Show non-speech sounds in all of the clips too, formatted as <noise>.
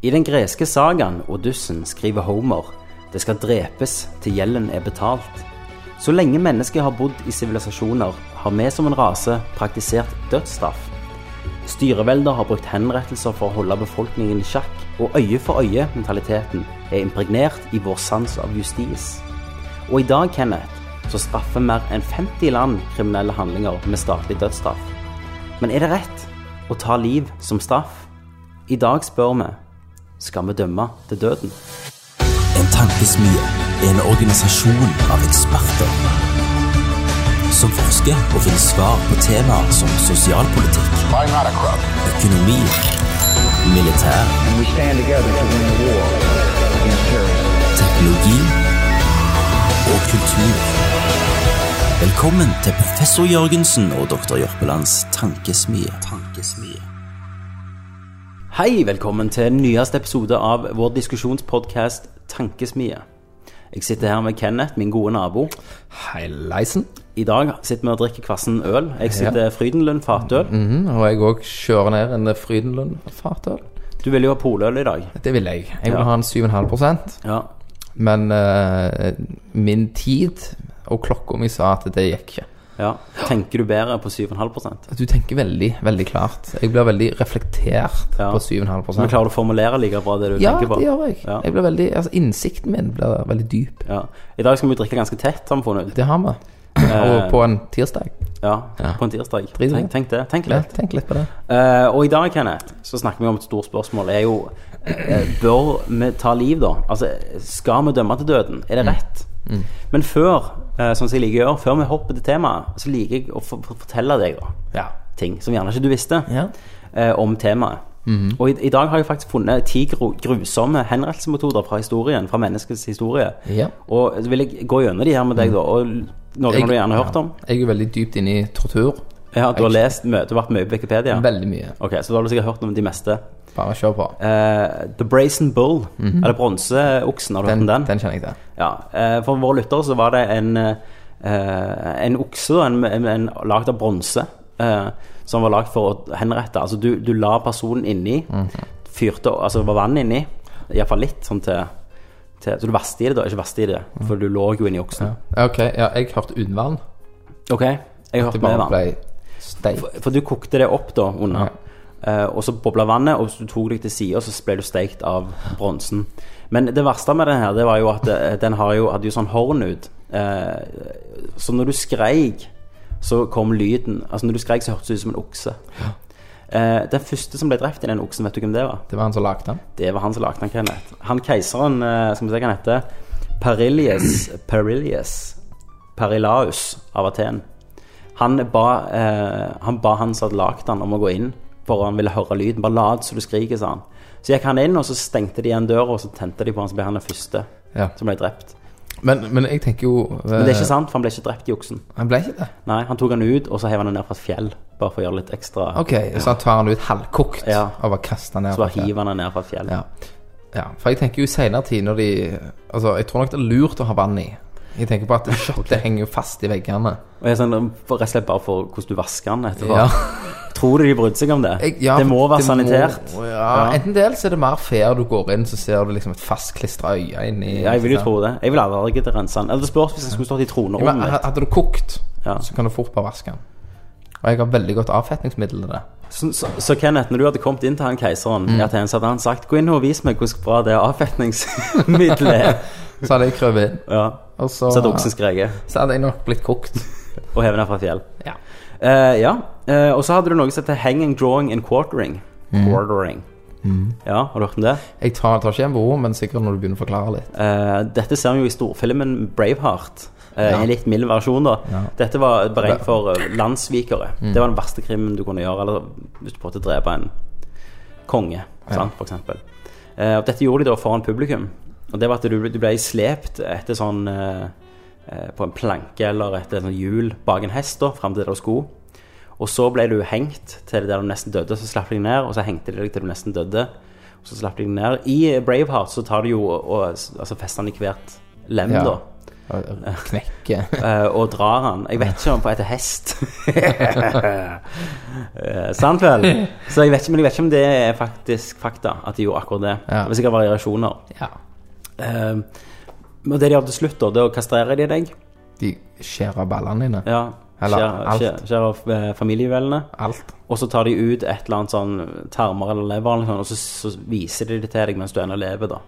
I den greske sagaen Odyssen skriver Homer det skal drepes til gjelden er betalt. Så lenge mennesker har bodd i sivilisasjoner, har vi som en rase praktisert dødsstraff. Styrevelder har brukt henrettelser for å holde befolkningen i sjakk, og øye-for-øye-mentaliteten er impregnert i vår sans av justis. Og i dag, Kenneth, så straffer mer enn 50 land kriminelle handlinger med statlig dødsstraff. Men er det rett å ta liv som straff? I dag spør vi skal vi dømme til døden. En tankesmie er en organisasjon av eksperter som forsker og finner svar på temaer som sosialpolitikk, økonomi, militær, teknologi og kultur. Velkommen til professor Jørgensen og doktor Jørpelands tankesmie. tankesmie. Hei, velkommen til nyeste episode av vår diskusjonspodkast Tankesmie. Jeg sitter her med Kenneth, min gode nabo. Heileisen. I dag sitter vi og drikker kvassen øl. Jeg sitter Frydenlund fatøl. Mhm, og jeg òg kjører ned en Frydenlund fatøl. Du vil jo ha poløl i dag. Det vil jeg. Jeg vil Ja. ha en 7,5% Ja. Men uh, min tid og klokka mi sa at det gikk ikke. Ja. Tenker du bedre på 7,5% Du tenker veldig, veldig klart. Jeg blir veldig reflektert Ja. på 7,5 Men klarer du å formulere like bra det du Ja, tenker på? Ja, det gjør jeg. Ja. jeg blir veldig, altså Innsikten min blir veldig dyp. Ja. I dag skal vi drikke ganske tett, har vi funnet ut. Det har vi. Og på en tirsdag. Ja, på en tirsdag. Tenk, det. tenk det. Tenk litt. tenk litt på det. Uh, og i dag, Kenneth, så snakker vi om et stort spørsmål. Det er jo eh, Bør vi ta liv, da? Altså, skal vi dømme til døden? Er det rett? Men før, eh, som jeg liker å gjøre, før vi hopper til temaet, så liker jeg å for- for- fortelle deg da Ja. ting som gjerne ikke du visste Ja. eh, om temaet. Og i, i dag har jeg faktisk funnet ti grusomme henrettelsesmetoder fra historien, fra menneskets historie. Ja. Og så vil jeg gå gjennom de her med deg, da. Og noen har du gjerne hørt om? Jeg er jo veldig dypt inne i tortur. Ja, du har lest du har vært mye på Wikipedia? Veldig mye. Ok, så da har du sikkert hørt om de meste. Bare kjør på. Eh, The Brazen Bull, eller Bronseoksen, har du hørt Den, om den? den kjenner jeg til. Ja, eh, For våre lyttere så var det en, eh, en okse en, en, en lagd av bronse, eh, som var lagd for å henrette. Altså du, du la personen inni, fyrte Altså det var vann inni, iallfall litt, sånn til, til Så du vaste i det, da. Ikke vaste i det, for du lå jo inni oksen. Ja, ok, ja, jeg hørte vann Ok, jeg hørte med vann. For. For du kokte det opp da under, eh, og så bobla vannet, og hvis du tok deg til sida, så ble du steikt av bronsen. Men det verste med den her, det var jo at eh, den har jo, hadde jo sånn horn ut. Eh, så når du skreik, så kom lyden Altså når du skreik, så hørtes det ut som en okse. Eh, den første som ble drept i den oksen, vet du hvem det var? Det var han som lagde den. Det var han som lagde den, Kenneth. Han keiseren, uh, skal vi se hva han heter, Perilius, Perilius Perilaus av Aten. Han ba, uh, han ba han som hadde lagd den om å gå inn, for han ville høre lyden. Bare lat så du skriker, sa han. Så gikk han inn, og så stengte de igjen døra, og så tente de på han, så ble han den første Ja. som ble drept. Men, men jeg tenker jo eh, Men det er ikke sant, for han ble ikke drept i oksen. Han ble ikke det? Nei, han tok han ut, og så hev han den ned fra et fjell, bare for å gjøre litt ekstra Ok, så han tar han ut halvkokt Ja. og bare kaster han ned. Så bare hiver han den ned fra et fjell. Ja. ja. For jeg tenker jo i senere tid når de Altså, jeg tror nok det er lurt å ha vann i. Jeg tenker på at <laughs> kjøttet henger jo fast i veggene. Og jeg er sånn, Rett og slett bare for hvordan du vasker den etterpå. Ja. <laughs> Tror du de brydde seg om det? Jeg, ja, det må være det sanitert. ja. Ja. Enten det, eller så er det mer fair du går inn, så ser du liksom et fastklistra øye inni Ja, jeg vil jo tro det. Jeg vil aldri gidde rense den. Eller spørs hvis den skulle stått i tronerommet mitt. Hadde du kokt, Ja. så kan du fort bare vaske den. Og jeg har veldig godt avfetningsmiddel til det. Så, så, så Kenneth, når du hadde kommet inn til han keiseren Mm. Aten, så hadde han sagt Gå inn og vis meg hvor bra det avfetningsmiddelet er. <laughs> Så hadde jeg krøvet inn. Ja. Og så, Så hadde oksen skreket så hadde jeg nok blitt kokt. <laughs> og hevet ned fra fjell. Ja. Eh, ja. Eh, og så hadde du noe som heter hanging, drawing and quartering. Mm. Quartering. Ja, har du hørt om det? Jeg tar, tar ikke en på ord, men sikkert når du begynner å forklare litt. Eh, dette ser vi jo i storfilmen Braveheart. eh, Ja. En litt mild versjon, da. Ja. Dette var beregnet for eh, landssvikere. Mm. Det var den verste krimmen du kunne gjøre. Eller hvis du prøvde å drepe en konge, sant, for eksempel. Eh, og dette gjorde de da foran publikum. Og det var at du, du ble slept etter sånn eh, eh, På en planke eller et sånt hjul bak en hest, da, fram til der du skulle. Og så ble du hengt til der du nesten døde, så slapp de ned, og så hengte de deg til du nesten døde. Og så slapp de ned. I Braveheart så tar de jo og, altså fester han i hvert lem, Ja. da. Knekke <laughs> eh, og drar han. Jeg vet ikke om på etter hest. <laughs> Sant vel? Så jeg vet ikke, men jeg vet ikke om det er faktisk fakta, at de gjorde akkurat det. Ja. Det var sikkert variasjoner. Ja. Eh, men det de gjør til slutt, da, det er å kastrere de deg. De skjærer ballene dine. Ja. Eller Skjære alt. Skjærer, skjære eh, familiejuvelene. Alt. Og så tar de ut et eller annet sånn tarmer eller lever, sånn, og så, så viser de det til deg mens du ennå lever, da.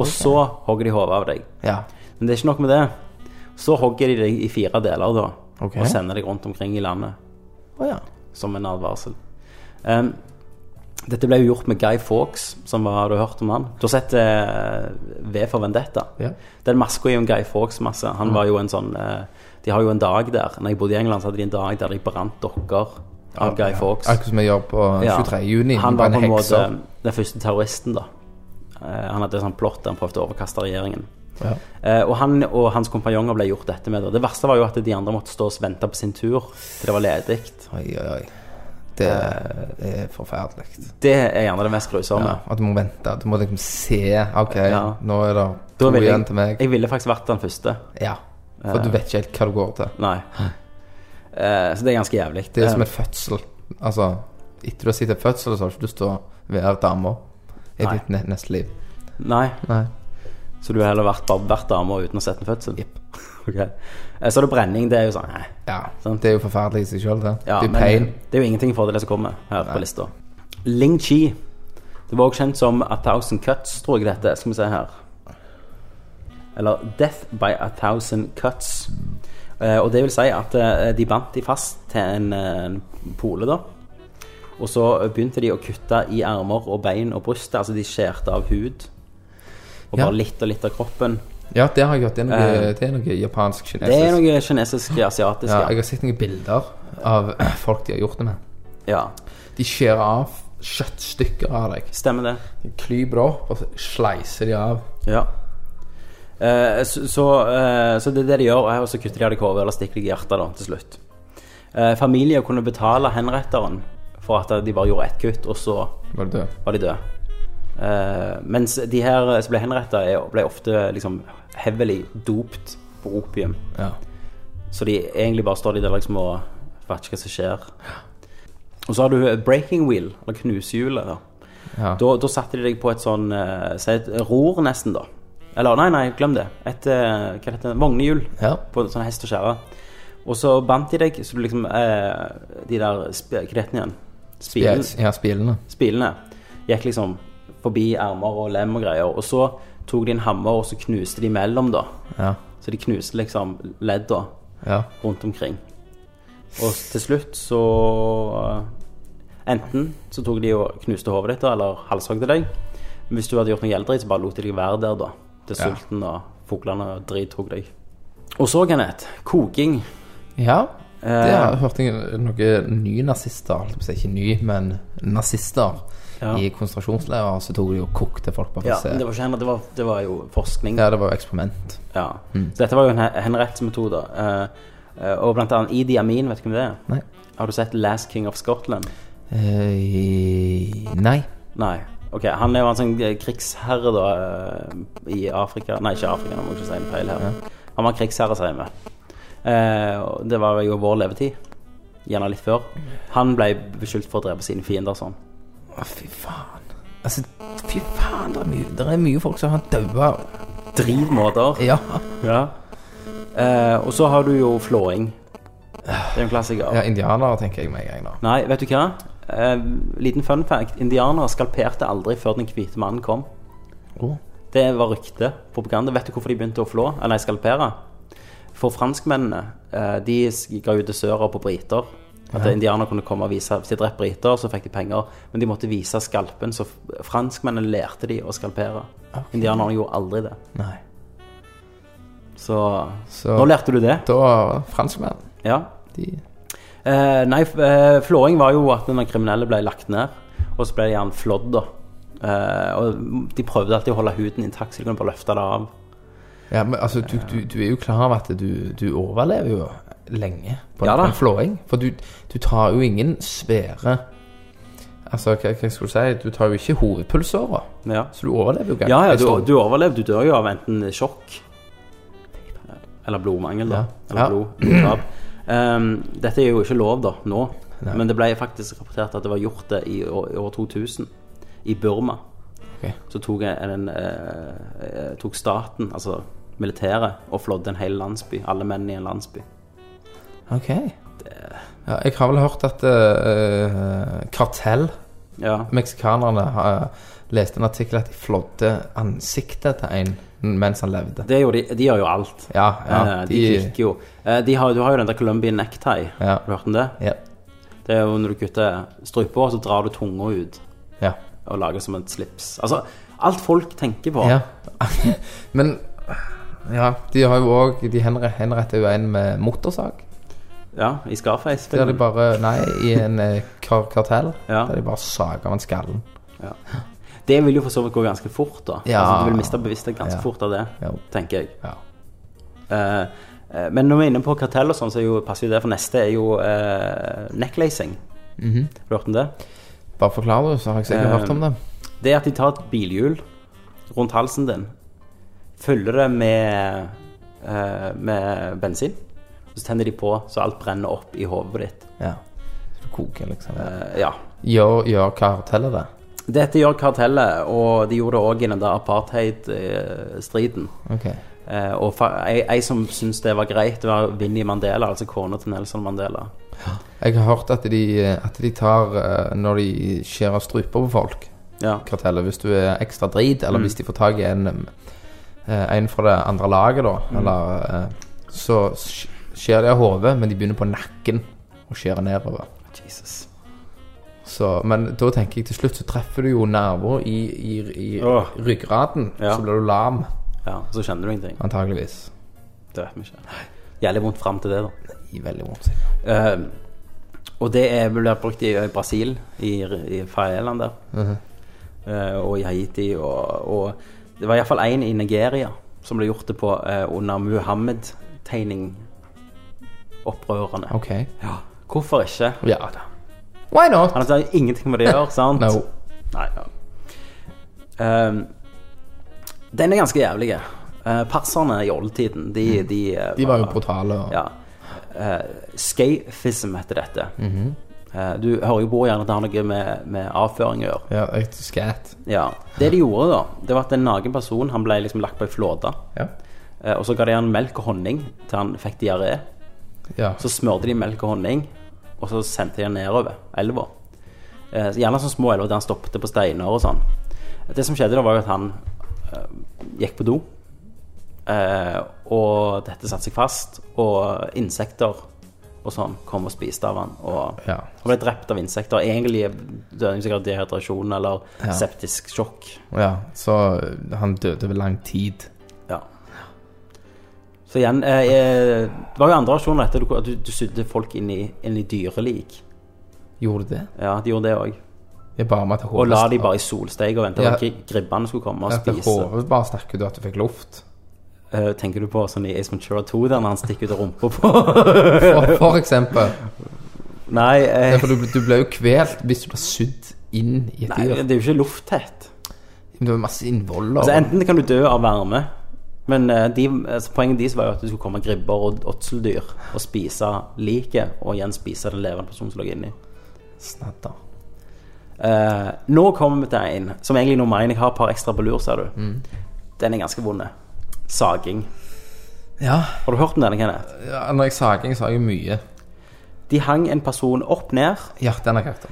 Og så hogger de hodet av deg. Ja. Men det er ikke nok med det. Så hogger de deg i fire deler, da. Okay. Og sender deg rundt omkring i landet Oh, ja. som en advarsel. Em, dette ble jo gjort med Guy Fawkes, som var, har hørt om han? Du har sett eh, V for Vendetta? Ja. Den maska er jo en Guy Fawkes-masse. Han var jo en sånn eh, De har jo en dag der. Når jeg bodde i England, så hadde de en dag der de brant dokker av Guy Fawkes. Akkurat som vi gjør på Ja. 23. juni. Han var på en måte den første terroristen, da. Eh, han hadde et sånt plott der han prøvde å overkaste regjeringen. Ja. Uh, og han og hans kompanjonger ble gjort dette med. Det verste var jo at de andre måtte stå og vente på sin tur til det var ledig. Oi, oi, oi. Det er forferdelig. Det er gjerne det mest grusomme. Ja, at du må vente. Du må liksom se OK, Ja. nå er det to igjen til meg. jeg ville faktisk vært den første. Ja. For du vet ikke helt hva du går til. Nei. Uh, så det er ganske jævlig. Det er som Eh, en fødsel. Altså, etter du har sett en fødsel, så har du ikke lyst til å være dame i Nei. ditt neste liv. Nei. Nei. Så du har heller vært, vært dame uten å sett en fødsel? Jepp. <laughs> Ok. Eh, så er det brenning. Det er jo sånn nei. Ja, det er jo forferdelig i seg sjøl, det. Ja, det er pain. det er jo ingenting i forhold til det som kommer her på lista. Ling Chi. Det var også kjent som A Thousand Cuts, tror jeg dette. Skal vi se her. Eller Death by a Thousand Cuts. Eh, og det vil si at eh, de bandt de fast til en, en pole, da. Og så begynte de å kutte i armer og bein og bryst. Altså de skjærte av hud. Og Ja. bare litt og litt av kroppen. Ja, det har jeg gjort. Det er noe, Eh, det er noe japansk kinesisk. Det er noe kinesisk, asiatisk. Ja, Ja. jeg har sett noen bilder av <clears throat> folk de har gjort det med. ja. De skjærer av kjøttstykker av deg. Stemmer det. De klyper det opp, og så sleiser de av. Ja. Eh, så, så, eh, så det er det de gjør, og så kutter de av deg hodet eller stikker deg i hjertet da, til slutt. Eh, familier kunne betale henretteren for at de bare gjorde ett kutt, og så Var du død? var de døde. Eh, mens de her som ble henretta, ble ofte liksom heavily dopt på opium. Ja. Så de egentlig bare står de der liksom og vet ikke hva som skjer. Og så har du breaking wheel, eller knusehjulet. da. ja. Da, da satte de deg på et sånn eh, si et ror, nesten, da. Eller nei, nei, glem det. Et eh, hva heter det, vognehjul ja. på sånn hest og skjære. Og så bandt de deg, så du liksom eh, De der Hva heter den igjen? Spilen, Spil- Ja, spilene. spilene gikk liksom forbi ermer og lem og greier. Og så tok de en hammer, og så knuste de mellom, da. Ja. Så de knuste liksom ledda ja. rundt omkring. Og til slutt så eh, Enten så tok de og knuste hodet ditt, eller halshogde deg. Men hvis du hadde gjort noe gjelddrit, så bare lot de deg være der, da. Til sulten og fuglene og drit tok deg. Og så, Kenneth, koking. ja. Det Eh, har jeg hørt noen nye nazister, ikke ny, men nazister Ja. i konsentrasjonsleirer, så tok de og kokte folk bare for ja, å se. det var ikke det var, det var jo forskning. Ja, det var jo eksperiment. Ja. Så dette var jo en he- henrettsmetode. Uh, uh, og blant annet Idi Amin, vet du hvem det er? Nei. Har du sett Last King of Scotland? Uh, nei. Nei. Ok, Han er jo en sånn eh, krigsherre da eh, i Afrika Nei, ikke Afrika, nå må jeg ikke si en feil her. Han var krigsherre, sier vi. Eh, det var jo vår levetid. Gjerne litt før. Han ble beskyldt for å drepe sine fiender sånn. Å, fy faen. Altså, fy faen, det er mye, det er mye folk som har daua. Drivmåter. Ja. Ja. Eh, og så har du jo flåing. Det er en klassiker. ja, indianere tenker jeg med en gang da. Nei, vet du hva? Eh, liten fun fact. Indianere skalperte aldri før den hvite mannen kom. Å. Det var rykte, propaganda. Vet du hvorfor de begynte å flå? Eller nei, skalpere? For franskmennene, eh, de ga jo dessører på briter. At indianere kunne komme og vise Hvis de drept briter, så fikk de penger. Men de måtte vise skalpen, så franskmennene lærte de å skalpere. Indianerne gjorde aldri det. Nei. Så, Så nå lærte du det. da franskmenn, Ja. de Eh, nei, eh, flåing var jo at den kriminelle ble lagt ned, og så ble de gjerne flådd, da. Eh, og de prøvde alltid å holde huden intakt, så de kunne bare løfte det av. Ja, men altså, du, du, du er jo klar over at du, du overlever jo lenge på, Ja på en flåing. For du, du tar jo ingen svære Altså, hva, hva skal du si? Du tar jo ikke hovedpulsåra. Ja. Så du overlever jo Ja, ja, du, du overlever. Du dør jo av enten sjokk Eller blodmangel, da. Eller blod. Um, dette er jo ikke lov, da, nå. Men det ble faktisk rapportert at det var gjort det i år, i år 2000. I Burma. Okay. Så tok, en, eh, eh, tok staten, altså militæret, og flådde en hel landsby. Alle menn i en landsby. Ok. Ja, jeg har vel hørt at uh, Kartell, Ja. meksikanerne, har lest en artikkel at de flådde ansiktet til en mens han levde. Det gjorde de, de gjør jo alt. Ja, ja. Eh, de, klikker jo. Eh, de har, du har jo den der Colombian necktie. Ja. Har du hørt om det? Ja. Det er jo når du kutter struper, så drar du tunga ut ja. og lager som et slips. Altså, alt folk tenker på. ja. <laughs> Men ja, de har jo òg De henre- henretter jo en med motorsag. Ja, i Scarface. Der de bare Nei, i en eh, kar kartell. Ja. Der de bare sager av en skallen. Det vil jo for så vidt gå ganske fort, da. Ja. Altså, du vil miste bevissthet ganske Ja. fort av det, Ja. tenker jeg. Ja. Eh, eh, men når vi er inne på kartell og sånn, så er jo, passer jo det, for neste er jo eh, necklacing. Mhm. Har du hørt om det? Bare forklar du, så har jeg sikkert Eh, hørt om det. Det er at de tar et bilhjul rundt halsen din, fyller det med, eh, med bensin, så tenner de på så alt brenner opp i hodet ditt. Ja. Så du koker, liksom. Eh, ja. Gjør, gjør kartellet det? Dette gjør kartellet, og de gjorde det òg i den der apartheid-striden. Ok. Eh, og ei, ei som syntes det var greit, det var Vinnie Mandela, altså kona til Nelson Mandela. Jeg har hørt at de, at de tar eh, Når de skjærer struper på folk, Ja. kartellet Hvis du er ekstra drit, eller hvis de får tak i en eh, En fra det andre laget, da, eller eh, Så skjærer de av hodet, men de begynner på nakken og skjærer nedover. Jesus. Så, men da tenker jeg til slutt så treffer du jo nerver i, i, i Åh. ryggraden. Ja. Så blir du lam, Ja, så kjenner du ingenting. antageligvis. Det vet vi ikke. Jævlig vondt fram til det, da. I veldig vondt. Uh, og det er vel brukt i, Brasil, i, i Faeland der. Eh, og i Haiti. Og, og det var iallfall én i Nigeria som ble gjort det på eh, under Muhammed-tegning-opprørene. Ok. Ja. Hvorfor ikke? Ja da. Why not? Han har ingenting med det å gjøre, sant? No. Nei, ja. Um, den er ganske jævlig. Uh, perserne i oldtiden, de, de, uh, De var jo brutale. Og, Ja. Uh, Scafism heter dette. Mm -hmm. du hører jo på gjerne at det har noe med, med avføring å gjøre. ja skat. Ja. Det de gjorde, da, det var at en naken person Han ble liksom lagt på ei flåte. Ja. Eh, og så ga de han melk og honning til han fikk diaré. Ja. Så smørte de melk og honning, og så sendte de den nedover elva. Eh, gjerne sånne små elver der han stoppet på steiner og sånn. Det som skjedde da, var jo at han eh, gikk på do, eh, og dette satte seg fast, og insekter og sånn kom og spiste av han. Og Ja. han ble drept av insekter. Egentlig døde han sikkert av dehydrasjon eller Ja. septisk sjokk. ja. Så han døde ved lang tid. Så igjen eh, eh, Det var jo andre versjoner etter at du, du sydde folk inn i, inn i dyrelik. Gjorde det? Ja, de gjorde det òg. Jeg bare med at Og la de bare i solsteik og vente Ja. gri- gribbene skulle komme og spise. hodet bare snakker du at du fikk luft. Eh, tenker du på sånn i Ace Ventura 2, der han stikker ut rumpa på For, for eksempel. Nei, eh, for du, du ble jo kvelt hvis du ble sydd inn i et nei, dyr. det er jo ikke lufttett. Men det er masse innvoller. Altså, enten kan du dø av varme, men eh, de, altså, poenget deres var jo at det skulle komme gribber og åtseldyr og spise liket, og igjen spise den levende personen som lå inni. Snadder. Eh, nå kommer vi til en som egentlig nå mener jeg har et par ekstra på lur, ser du. Den er ganske vond. Saging. Ja. Har du hørt om denne, Kenneth? ja. Når jeg saging, sa jeg mye. De hang en person opp ned. Ja, den er greit.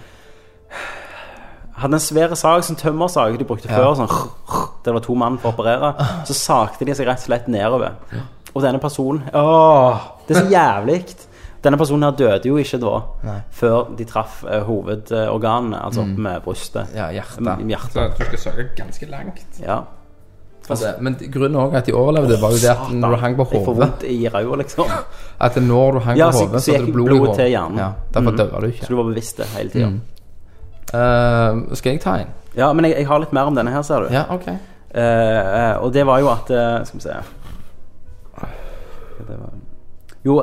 Hadde en svær sag som tømmersag de brukte Ja. før. Sånn, det var to mann for å operere. Så sagte de seg rett og slett nedover. Og denne personen Åh, det er så jævlig. Denne personen her døde jo ikke da, Nei. før de traff uh, hovedorganene, altså opp med brystet. Ja, hjertet. Mm, hjertet. Så du skal søke ganske langt. Ja. Altså, men grunnen òg at de overlevde, var jo det at når du hang på Jeg får hodet liksom. At når du hang Ja, på så- hodet, så så hadde gikk du blod i blodet hodet. til hjernen. Ja, derfor mm. døde du Så du var bevisst det hele tida. Mm. Eh, skal jeg ta en? Ja, men jeg, jeg har litt mer om denne her, ser du. Ja, ok. uh, og det var jo at Skal vi se Jo,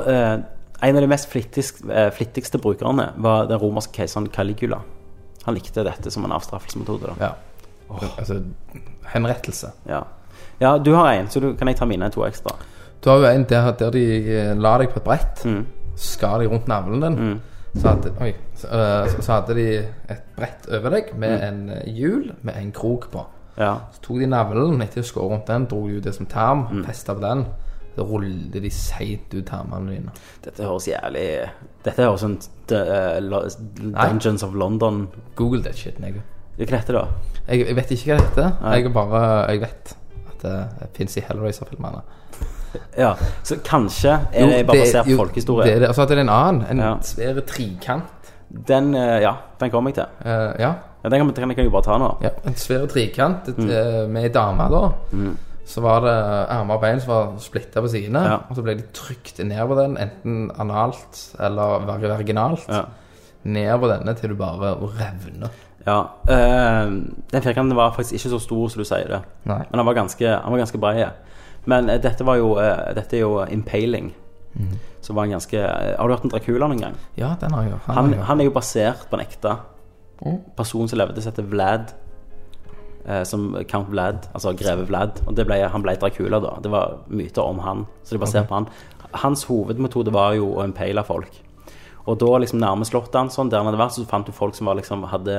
en av de mest flittigste, eh, flittigste brukerne var den romerske keiseren Caligula. Han likte dette som en avstraffelsesmetode. Ja. Oh. Altså henrettelse. Ja. ja, du har en, så du, kan jeg ta mine to ekstra. Du har jo en der, der de lar la deg på et brett, Mm. skar de rundt navlen din. Så, hadde, oi, så, eh, så, hadde de et brett over deg Mm. med en eh, hjul med en krok på. Ja. Så tok de navlen etter å skåre rundt den, dro de ut det som tarm, Mm. festa på den. Så rullet de seint ut tarmene dine. Dette høres jævlig Dette høres sånn Dungeons of London Google that shit, nigga. Hva heter det da? Jeg, jeg vet ikke hva det heter. Jeg bare Jeg vet at det fins i Hellraiser-filmene. <laughs> Ja, Så kanskje er det bare basert på folkehistorie? Det er det. Og så hadde det en annen. En Ja. svær trikant. Den, eh, ja, den kommer jeg til. Eh, ja. Ja, den kan, den kan jeg jo bare ta nå. ja. En svær trikant Mm. eh, med ei dame, da. Så var det armer og bein som var splitta på sidene. Ja. Og så ble de trykt ned på den, enten analt eller Verginalt vaginalt. Ja. Ned på denne til du bare revner. Ja, eh, Den firkanten var faktisk ikke så stor som du sier det. Nei. Men han var ganske, var ganske bred. Men eh, dette var jo eh, Dette er jo impaling. Mm. Som var en ganske eh, Har du hørt om Dracula noen gang? Ja, den har jeg jo. Han, han er jo basert på en ekte Mm. person som levde, som heter Vlad. Eh, som Count Vlad, altså greve Vlad. Og det ble, han ble Dracula, da. Det var myter om han. Så det er basert på han. Hans hovedmetode var jo å impale folk. Og da liksom nærme slottet hans, sånn, der han hadde vært, så fant du folk som var liksom hadde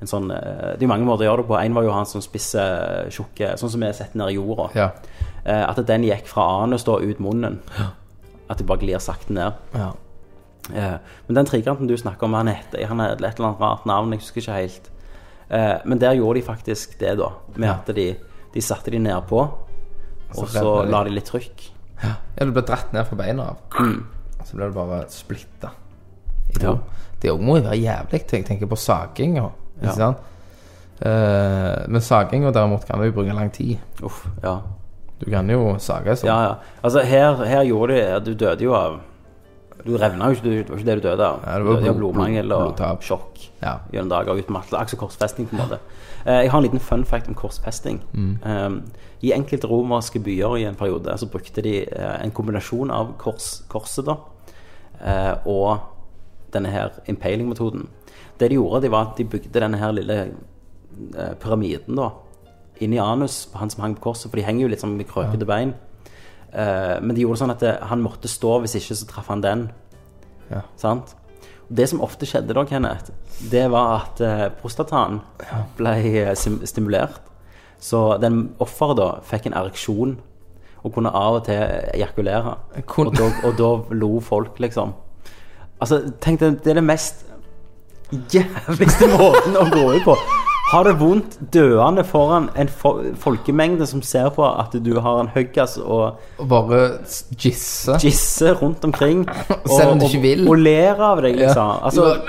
en sånn eh, Det er jo mange måter å gjøre det på. En var jo han som spisse, tjukke Sånn som vi er sett nede i jorda. Ja. Eh, at den gikk fra anus da ut munnen. At det bare glir sakte ned. ja. Eh, men den trikanten du snakker om, han heter Han et eller annet rart navn, jeg husker ikke helt. Eh, men der gjorde de faktisk det, da. Med at de, de satte de nedpå, og så så la de litt trykk. ja. Du ble dratt ned fra beina av. Så ble du bare splitta. Mm. Ja. Det må jo være jævlig. Jeg tenker på saginga. Ja. Eh, men saginga derimot kan jo bruke lang tid. Uff, ja. Du kan jo sage sånn. Ja, ja. Altså, her, her gjorde de Du døde jo av Du revna jo ikke, du- det var ikke det du døde av. Ja, det var blod- blodmangel og blodtap. sjokk Ja. gjennom dager. Akkurat korsfesting, på en måte. Eh, jeg har en liten fun fact om korsfesting. Mm. Eh, I enkelte romerske byer i en periode så brukte de eh, en kombinasjon av kors, korset da, eh, og denne her impaling-metoden. Det de gjorde, det var at de bygde denne her lille eh, pyramiden da, inn i anus på han som hang på korset, for de henger jo litt sånn med krøkete bein. Uh, men de gjorde det sånn at det, han måtte stå, hvis ikke så traff han den. Ja. Sant? Og Det som ofte skjedde da, Kenneth, det var at uh, prostataen ble uh, stimulert. Så den offeret da fikk en ereksjon og kunne av og til ejakulere. Og, da, og da lo folk, liksom. Altså, tenk deg, det er det mest jævligste <laughs> måten å gå ut på. Har det vondt døende foran en fo folkemengde som ser på at du har en høggas og Og bare gisse. gisse rundt omkring og, <laughs> Selv om du ikke vil. og ler av deg, liksom. Ja. Altså,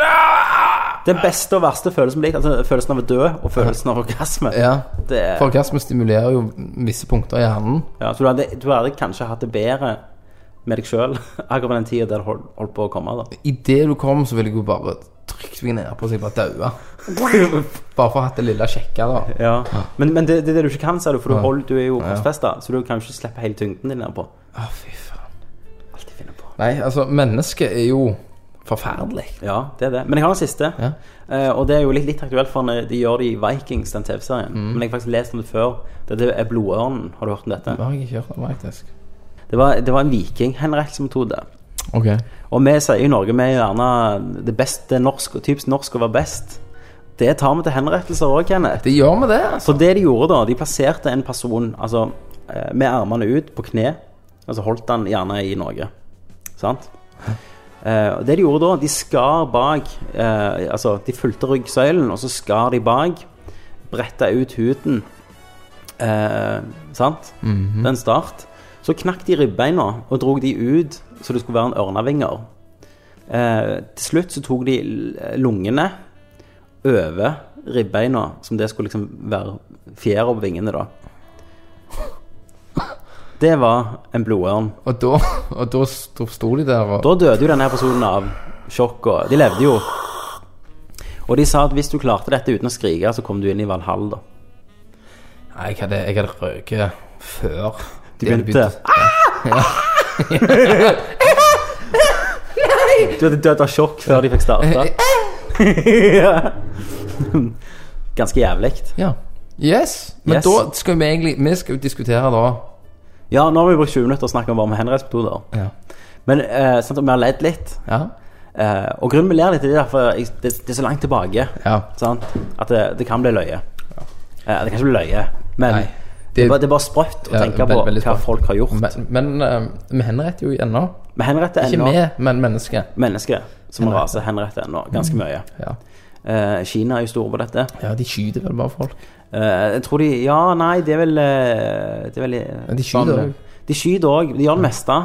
den beste og verste følelsen blir altså, følelsen av å dø og følelsen av orgasme. ja. Det For orgasme stimulerer jo visse punkter i hjernen. ja, så du hadde, du hadde kanskje hatt det bedre med deg sjøl <laughs> akkurat på den tida der det holdt, holdt på å komme. da Idet du kom, så ville jeg jo bare trykt meg ned på så jeg bare daua. <laughs> Bare for å ha hatt det lille kjekke, da. Ja. Men, men det, det er det du ikke kan, sa du, for du, hold, du er jo korsfesta, så du kan jo ikke slippe hele tyngden din nedpå. Å, fy faen. Alt de finner på. Nei, altså, mennesket er jo forferdelig. Ja, det er det. Men jeg har en siste. Ja. Eh, og det er jo litt, litt aktuelt, for de gjør det i Vikings, den TV-serien. Mm. Men jeg har faktisk lest om det før. Det er Blodørnen. Har du hørt om dette? Det har jeg ikke hørt om, faktisk. Det var, det var en vikinghenrettelsesmetode. Okay. Og vi sier i Norge vi er gjerne det beste norsk, typisk norsk å være best. Det tar vi til henrettelser òg, Kenneth. Det gjør vi det, altså. For det de gjorde da, de plasserte en person altså, eh, med armene ut på kne, og så holdt han gjerne i Norge. Sant? Eh, det de gjorde da, de skar bak eh, Altså, de fulgte ryggsøylen, og så skar de bak. Bretta ut huden. Eh, sant? Den start. Så knakk de ribbeina og drog de ut så det skulle være en ørnevinger. Eh, til slutt så tok de lungene over ribbeina, som det skulle liksom være fjæra på vingene, da. Det var en blodørn. Og da, og da sto de der og Da døde jo denne personen av sjokk, og de levde jo. Og de sa at hvis du klarte dette uten å skrike, så kom du inn i Valhall, da. Nei, jeg hadde, jeg hadde røket før De begynte Du hadde dødd av sjokk før de fikk starta. <laughs> Ganske jævlig. Ja. Yes. Men Yes. da skal vi egentlig Vi skal jo diskutere da Ja, nå har vi brukt 20 minutter å snakke om varme henrettsmetoder. Ja. Men eh, sant, og vi har ledd litt. Ja. Eh, og grunnen vi ler litt, det er derfor jeg, det, det er så langt tilbake. ja. Sant? At det, det kan bli løye. Eh, det kan ikke bli løye, men Nei, det, det- er bare, sprøtt å Ja, tenke på hva sprøtt. folk har gjort. Men, men uh, vi henretter jo ennå. Vi henretter Ikke vi, men mennesker. mennesker som en Henretter. rase. Henretter ennå ganske mye. Ja. Uh, Kina er jo store på dette. ja, de skyter vel bare folk. Uh, jeg tror de Ja, nei, det er vel Det er vel Ja, de skyter også. De skyter òg. De gjør det meste.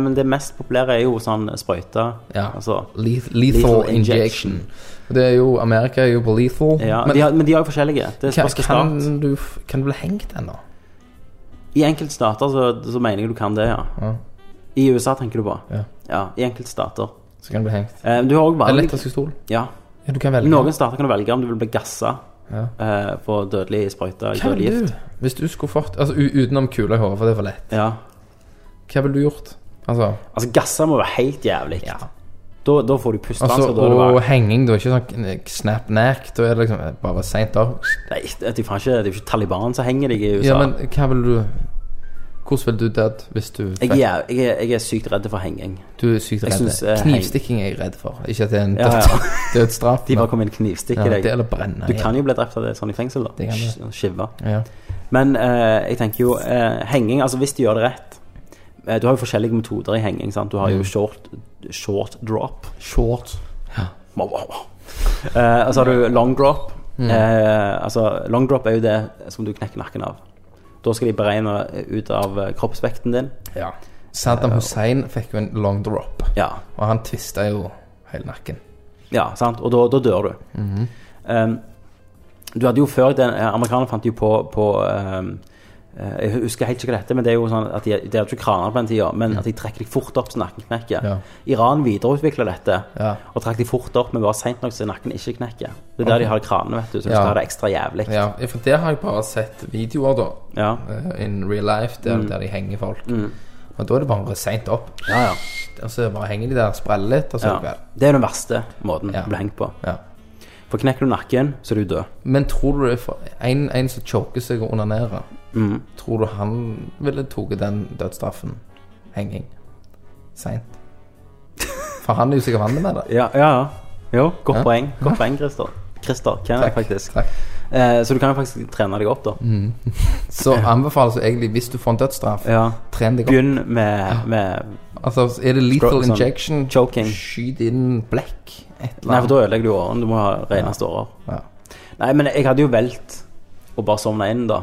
men det mest populære er jo sånn sprøyte. Ja. Altså, lethal, Lethal injection. injection. Det er jo, Amerika er jo på lethal. ja, men de har, men de er jo forskjellige. Det kan, hva stat. kan, du, kan du bli hengt ennå? I enkelte stater så, så mener jeg du kan det, ja. Ja. I USA tenker du på. Ja. Ja, i enkelte stater. Så kan du bli hengt. Eh, du har òg valg. Elektrisk stol? Ja. Ja, du kan velge. I noen stater kan du velge om du vil bli gassa Ja. eh, på dødelig sprøyte. Hva vil gift. du? Hvis du skulle fått Altså utenom kula i hodet, for det er for lett. Ja. Hva ville du gjort? Altså Altså, gassa må være helt jævlig. Ja. Da, da får du pustevansker. Altså, og henging. henging, er Ikke sånn snap nack. Da er det liksom bare seint opp. Nei, det er, faen ikke, det er jo ikke Taliban som henger deg i USA. Ja, men hva vil du Hvordan vil du dødd hvis du jeg, er, jeg, er, jeg er sykt redd for henging. Du er sykt redd. synes, uh, Knivstikking er jeg redd for. Ikke at det er en Ja, ja. <laughs> dødsstraff. De bare kommer inn knivstikk ja, deg. det eller brenne. Du kan jo bli drept av det sånn i fengsel, da. Du. Skive. ja. Men uh, jeg tenker jo uh, henging Altså, hvis de gjør det rett Du har jo forskjellige metoder i henging. sant? Du har Mm. jo short, short drop. Short. Wow, wow, wow. Eh, og så har du long drop. Mm. Eh, altså, long drop er jo det som du knekker nakken av. Da skal de beregne ut av eh, kroppsvekten din. Ja. Saddam Hussein fikk jo en long drop, Ja, og han tvista jo hele nakken. ja sant? Og da, da dør du. Mhm. Um, du hadde jo før den, eh, Amerikanerne fant jo på, på um, eh, Jeg husker helt ikke hva det men det er jo sånn at de, de hadde ikke kraner på den tida, men at de trekker deg fort opp så nakken knekker. Mm. Ja. Iran videreutvikla dette Ja. og trakk de fort opp, men bare seint nok så nakken ikke knekker. Det er der de har kranene, vet du, så du Ja. skal ha det ekstra jævlig. ja, for det har jeg bare sett videoer, da. Ja. eh, In real life, der, der de henger folk. Mm. Men da er det bare seint opp. Ja, ja. Og så bare henger de der, spreller litt, og så ja. det er den verste måten å bli hengt på. Ja. For knekker du nakken, så er du død. Men tror du det er for en, en som choker seg og onanerer, Mm. tror du han ville tatt den dødsstraffen? Henging. Seint. For han er jo sikkert vant med det. <laughs> Ja, ja. ja. Jo, godt Ja. poeng. Godt poeng, Christer. Christer, Kenneth, faktisk. Takk. Eh, så du kan jo faktisk trene deg opp, da. Så anbefales jo egentlig, hvis du får en dødsstraff, Ja. tren deg opp. Begynn med, med Altså, er det lethal sånn injection, choking. skyt inn blekk, Nei, for da ødelegger du årene. Du må ha reneste årer. Ja. Nei, men jeg hadde jo valgt å bare sovne inn, da.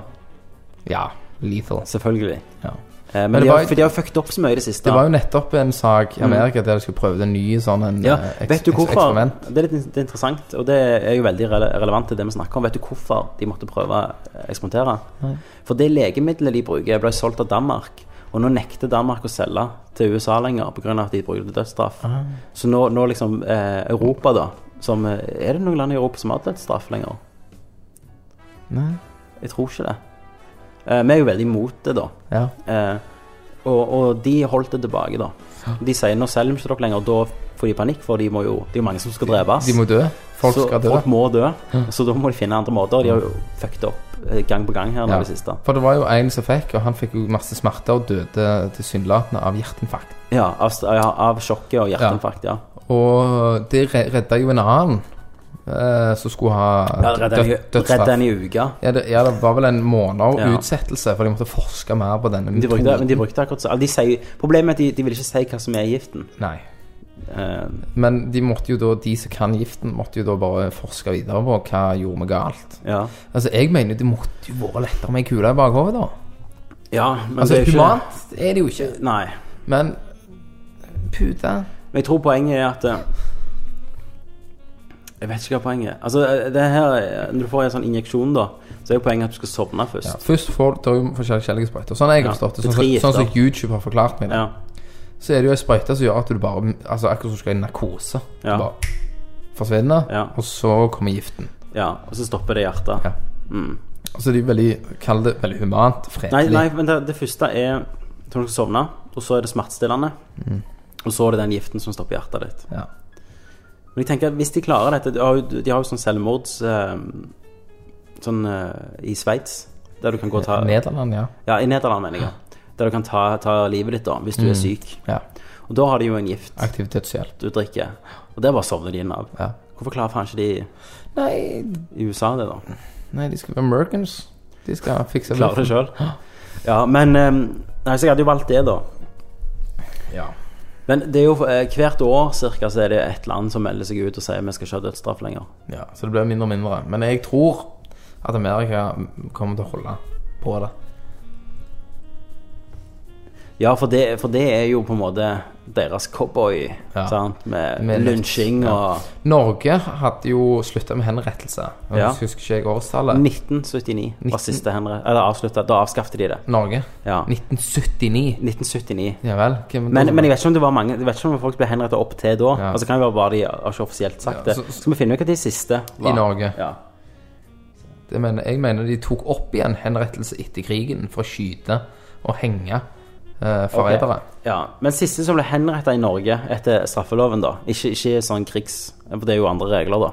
Ja, lethal. Selvfølgelig. Ja. Eh, men Men de var har, jo- de har jo fucket opp så mye i det siste. Det var jo nettopp en sak i Amerika der de skulle prøve det nye sånn en Mm. ja, eh, vet du hvorfor? eksperiment. Det er litt det er interessant, og det er jo veldig rele relevant til det vi snakker om. Vet du hvorfor de måtte prøve å eksperimentere? Nei. For det legemiddelet de bruker, ble solgt av Danmark. Og nå nekter Danmark å selge til USA lenger pga. at de bruker det dødsstraff. Ah. Så nå, nå liksom eh, Europa, da som, eh, Er det noen land i Europa som har dødsstraff lenger? Nei. Jeg tror ikke det. Eh, vi er jo veldig imot det, da. Ja. Eh, og, og de holdt det tilbake, da. De sier nå selger vi ikke dere lenger, da får de panikk, for de må jo, det er jo mange som skal drepes. De må dø. Folk så skal dø. folk må dø. Så da må de finne andre måter. De har jo fucket opp eh, gang på gang her nå Ja. det siste. For det var jo en som fikk, og han fikk jo masse smerter og døde tilsynelatende av hjerteinfarkt. Ja, av, ja, av sjokket og hjerteinfarkt, ja. Og det re- redda jo en annen eh, som skulle ha Redd den i- død- dødsstraff. redd den i uka. Ja det, ja, det var vel en måned Ja. utsettelse, for de måtte forske mer på denne De brukte, men de brukte akkurat så de sier, Problemet er at de, de vil ikke si hva som er giften. Nei. Eh, Men de måtte jo da, de som kan giften, måtte jo da bare forske videre på hva gjorde vi galt. ja. Altså, jeg mener det måtte jo vært lettere med ei kule i bakhodet, da. ja, men Altså, det er jo ikke humant er det jo ikke. Nei. Men pute Men jeg tror poenget er at eh, Jeg vet ikke hva poenget er. Altså, det her Når du får en sånn injeksjon, da, så er jo poenget at du skal sovne først. ja, Først får du jo forskjellige sprøyter. Sånn har jeg Ja, forstått det. Sånn, som- sånn som. YouTube har forklart meg det. Ja. Så er det jo ei sprøyte som gjør at du bare Altså akkurat som du skal i narkose. Ja. Du bare forsvinner, Ja. og så kommer giften. ja. Og så stopper det hjertet. Ja. Mm. Og så er de veldig Kall det veldig humant. Nei, Fredelig. nei, men det, det første er når du skal sovne, og så er det smertestillende. Og så er det den giften som stopper hjertet ditt. Ja. Men jeg tenker at hvis de klarer dette De har jo, de har jo sånn selvmords eh, Sånn eh, i Sveits, der du kan gå og ta Nederland, ja. Ja, i Nederland, mener jeg. der du kan ta, ta livet ditt da, hvis du er syk. Ja. Og da har de jo en gift Aktiv dødshjelp. du drikker, og det bare sovner de inn av. Ja. Hvorfor klarer faen ikke de Nei, i USA det, da? nei, de skal være Americans. De skal fikse Klarer det sjøl. Ja, men eh, Nei, så jeg hadde jo valgt det, da. Ja. Men det er jo eh, hvert år cirka, så er det et land som melder seg ut og sier vi skal ikke ha dødsstraff lenger. ja. Så det blir mindre og mindre. Men jeg tror at Amerika kommer til å holde på det. Ja, for det, for det er jo på en måte deres cowboy, Ja. sant? Med, Med lunsjing ja. og Norge hadde jo slutta med henrettelse. Jeg Ja. husker ikke jeg årstallet. 1979 var siste henrettelse. Eller avslutta. Da avskaffet de det. Norge. Ja. 1979. 1979. Ja vel. Men, men jeg vet ikke om det var mange Jeg vet ikke om folk ble henrettet opp til da. Ja. Altså kan det være bare de har ikke offisielt sagt det. så- Så, skal vi finne ut hva de siste var. I Norge. Ja. Mener, jeg mener de tok opp igjen henrettelse etter krigen for å skyte og henge eh, forrædere. ja. Men siste som ble henrettet i Norge etter straffeloven, da Ikke, ikke sånn krigs... For det er jo andre regler, da.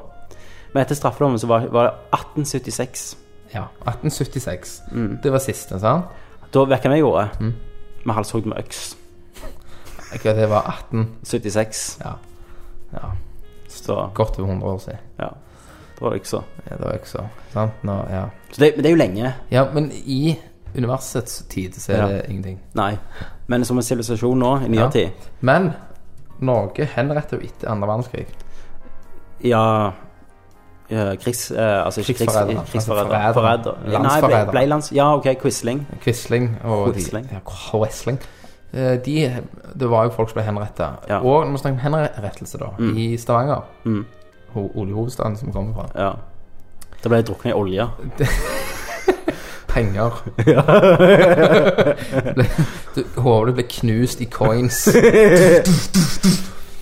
Men etter straffeloven så var, var det 1876. Ja. 1876. Mm. Det var siste, sant? Da vet du hva vi gjorde? Mm. Vi halshogd med øks. Jeg vet det var 1876. Ja. ja. Så Godt over 100 år siden. ja. Det var øksa. Ja, det var øksa. sant? Nå, ja. Så det, men det er jo lenge. ja, men i universets tid så er det ingenting. Nei. Men som en sivilisasjon nå, i nyere tid Men Norge henretter jo etter andre verdenskrig. Ja, ja krigs... Eh, altså ikke Krigsforræder. krigsforræder. Altså forræder. Nei, ble, ble lands... Ja, OK, Quisling. Quisling og Quisling. De, ja, Quisling. Eh, De, det var jo folk som ble henrettet. Ja. Og når vi snakker om henrettelse, da, i Stavanger, Mm. oljehovedstaden som vi kommer fra Ja. Da ble de druknet i olje. <laughs> Penger. du, <laughs> hodet ble knust i coins.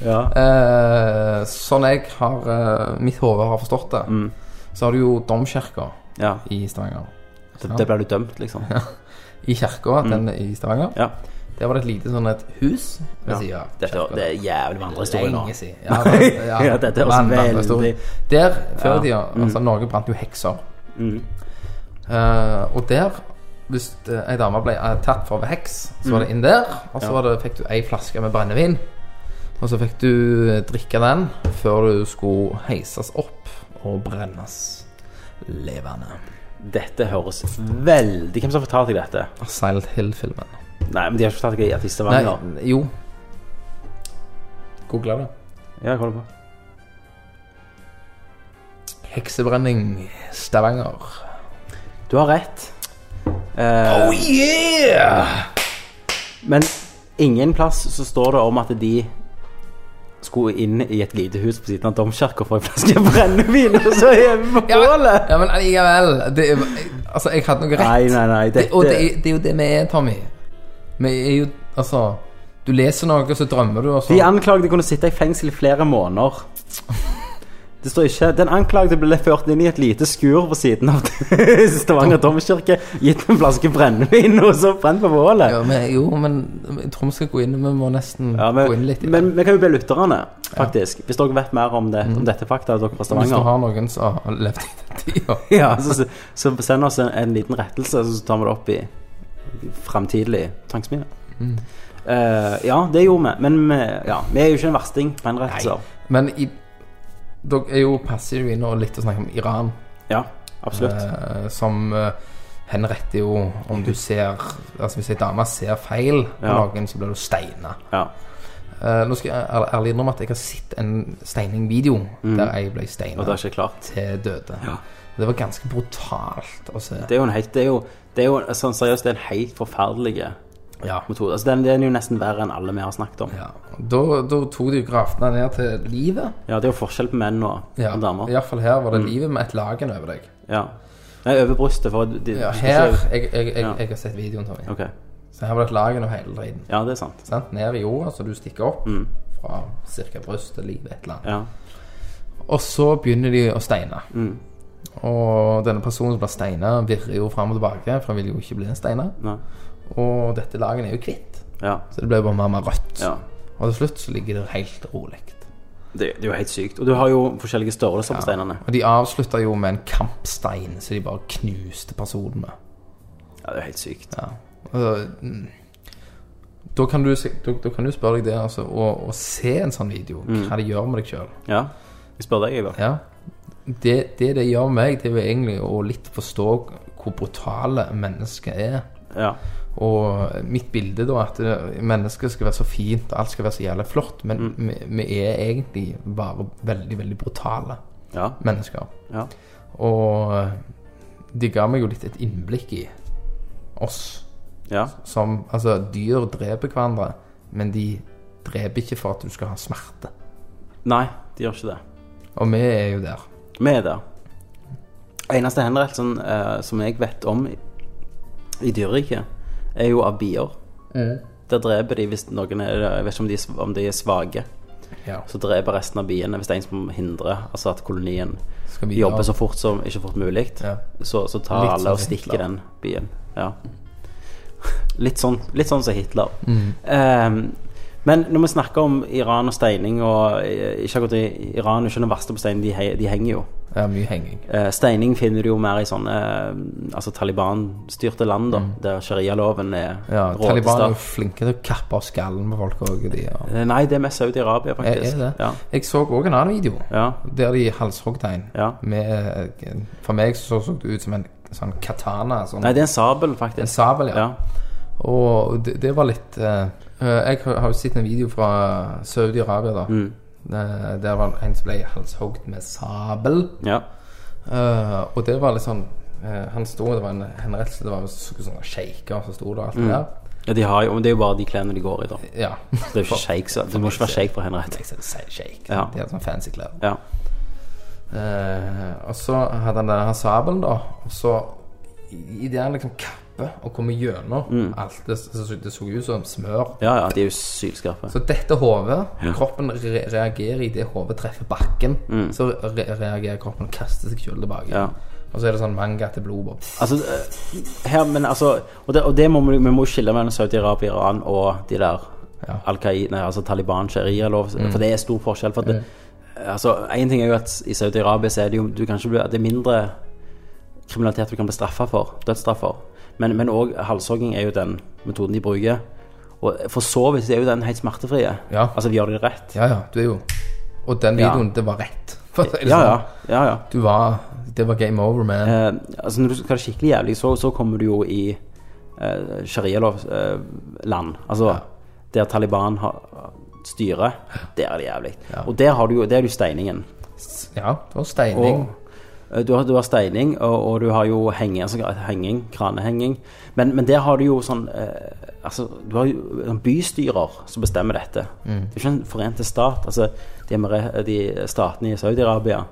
Ja. Eh, sånn jeg har eh, Mitt hode har forstått det, Mm. så har du jo domkirka ja. i Stavanger. Det, det ble du dømt, liksom. I kirka, mm. i Stavanger, Ja. der var det et lite sånn et hus ved Ja. kirka. det er jævlig vandrehistorie nå. Lenge siden. <laughs> Ja, det, ja, Ja, dette er men- veldig-. Der, før Ja. i tida, altså Norge brant jo hekser. Mm. Eh, og der, hvis eh, ei dame ble eh, tatt for å være heks, så var det inn der, og så det, fikk du ei flaske med brennevin. Og så fikk du drikke den før du skulle heises opp og brennes levende. Dette høres veldig Hvem som har fortalt deg dette? Silent Hill-filmen. Nei, men de har ikke fortalt deg at i Nei, Stavanger jo. Googla det. Ja, jeg holder på. Heksebrenning Stavanger. Du har rett. Eh, Oh yeah! Men ingen plass så står det om at de skulle inn i et lite hus på siden av domkirka for en flaske brennevin, og så vi på Ja, bålet! Ja, men likevel. det er, Altså, jeg hadde noe rett. Nei, nei, nei. Det, og det det er jo det vi er, Tommy. Vi er jo Altså Du leser noe, og så drømmer du, og så De anklagde kunne sitte i fengsel i flere måneder. Det står ikke Den anklagde ble ført inn i et lite skur på siden av <laughs> Stavanger domkirke, gitt en flaske brennevin og så brent på bålet. ja, men, Jo, men vi skal gå inn Vi må nesten Ja, gå inn litt men vi kan jo be lytterne, faktisk. Hvis dere vet mer om, det, om dette fakta, dere fra Hvis du har noen som har levd i den tida <laughs> Ja, så, så send oss en, en liten rettelse, så tar vi det opp i framtidig tvangsmine. Mm. Uh, ja, det gjorde vi. Men vi, ja, vi er jo ikke en versting på henrettelser. Men i Dere er jo passer jo inn og litt å snakke om Iran, Ja, absolutt. eh, som eh, henretter jo om du ser Altså hvis ei dame ser feil på Ja. noen, så blir du steina. Ja. Eh, nå skal jeg ærlig- innrømme at jeg har sett en steiningvideo der jeg ble steina Mm. Til døde. Ja. Det var ganske brutalt å se. Det er jo en helt Det er jo, det er jo sånn seriøst, det er en helt forferdelig Ja. metode. Altså, den, den er jo nesten verre enn alle vi har snakket om. ja. Da, da tok de graftene ned til livet. Ja, det er jo forskjell på menn og, Ja. og damer. Iallfall her var det livet med et lagen over deg. Ja. Nei, over brystet, for de, Ja, her jeg, jeg, jeg, jeg har sett videoen, Tommy. Ok. Så her var det et lagen over hele driten. Ja, det er sant. Sant? Ned i jorda, så du stikker opp fra ca. brystet, livet, et eller annet. Ja. Og så begynner de å steine. Mm. Og denne personen som blir steina, virrer jo fram og tilbake, for han vil jo ikke bli en steiner. Og dette laget er jo hvitt, Ja. så det ble bare mer og mer rødt. ja. Og til slutt så ligger det helt rolig. Det, det er jo helt sykt. Og du har jo forskjellige størrelser på steinene. Og de avslutta jo med en kampstein, så de bare knuste personen med. Ja, det er jo helt sykt. Ja. Og, mm, da kan du, da, da kan du spørre deg det, altså, å, se en sånn video, hva det gjør med deg sjøl. Ja. Jeg spør deg, da. Ja. Det, det det gjør meg, det er jo egentlig å litt forstå hvor brutale mennesker er. Ja. Og mitt bilde da at eh, mennesket skal være så fint, alt skal være så jævlig flott, men vi, vi er egentlig bare veldig, veldig brutale Ja. mennesker. ja. Og eh, de ga meg jo litt et innblikk i oss ja. som Altså, dyr dreper hverandre, men de dreper ikke for at du skal ha smerte. Nei, de gjør ikke det. Og vi er jo der. Vi er der. Eneste henrettelsen eh, som jeg vet om i, i dyreriket, er jo av bier. Der dreper de hvis noen er Jeg vet ikke om de, om de er svake. Ja. Så dreper resten av biene hvis det er en som hindrer altså at kolonien vi jobber så fort som ikke fort mulig. Ja. Så, så tar Litt alle og stikker Hitler. den bien. Ja. <laughs> Litt sånn, litt sånn som Hitler. Mm. Ehm, men når vi snakker om Iran og steining og eh, Ikke akkurat Iran er ikke den verste på steining, de, de henger jo. Ja, mye henging. Eh, steining finner du jo mer i sånne eh, altså Taliban-styrte land, da, der sharialoven er ja, Ja, Taliban er jo flinke til å kappe av skallen på folk òg. Ja. Nei, det er mest Saudi-Arabia, Er, faktisk. er det? Ja. Jeg så òg en annen video Ja. der de halshogg. Eh, for meg så så det ut som en sånn katana. Sånn, Nei, det er en sabel, faktisk. en sabel, ja. Og det, det var litt eh, Jeg har jo sett en video fra Saudi-Arabia, da. Mm. Der var en som ble halshogd med sabel. ja. Uh, og det var litt sånn uh, Han sto, det var en henrettelse, det var sånne sjeiker som sto der. Alt det der. ja de har jo, men det er jo bare de klærne de går i, da. Ja. Det er jo ikke sjeik, så Du må ikke være sjeik for å henrette. shake. Ja. De har sånn fancy klær. Ja. Uh, og så hadde han denne sabelen, da. Og så i- idet han liksom kapper og kommer gjennom alt det, det, det så ut som smør. ja, ja, de er jo sylskarpe. Så dette hodet Kroppen re reagerer i det hodet treffer bakken. Så re reagerer kroppen og kaster seg selv tilbake. Ja. Og så er det sånn manga til blod. Altså, her, men altså Og det, og det må vi, vi må skille mellom Saudi-Arabia, Iran og de der Ja. Al-Qaida, altså Taliban, sharia-lov. For det er stor forskjell. For det, altså, En ting er jo at i Saudi-Arabia så er det jo du kan ikke bli, Det er mindre kriminalitet du kan bli straffa for. Dødsstraff Men men òg halshogging er jo den metoden de bruker. Og for så vidt er jo den helt smertefrie. Ja. Altså, de gjør det rett. Ja, ja, du er jo Og den Ja. videoen, det var rett. Det Ja, sånn. ja. ja, ja. Du var Det var game over, man. Eh, altså Når du skal ha det skikkelig jævlig, så, så kommer du jo i eh, sharialov-land. altså der Taliban har styrer. Der er det jævlig. Ja. Og der har du der er det steiningen. Ja, det var steining. Og, eh, du, har, du har steining, og, og du har jo henging, altså henging, kranehenging. Men, men der har du jo sånn eh, Altså, du har jo sånn bystyrer som bestemmer dette. Det er ikke en forente stat. Altså, de, de statene i Saudi-Arabia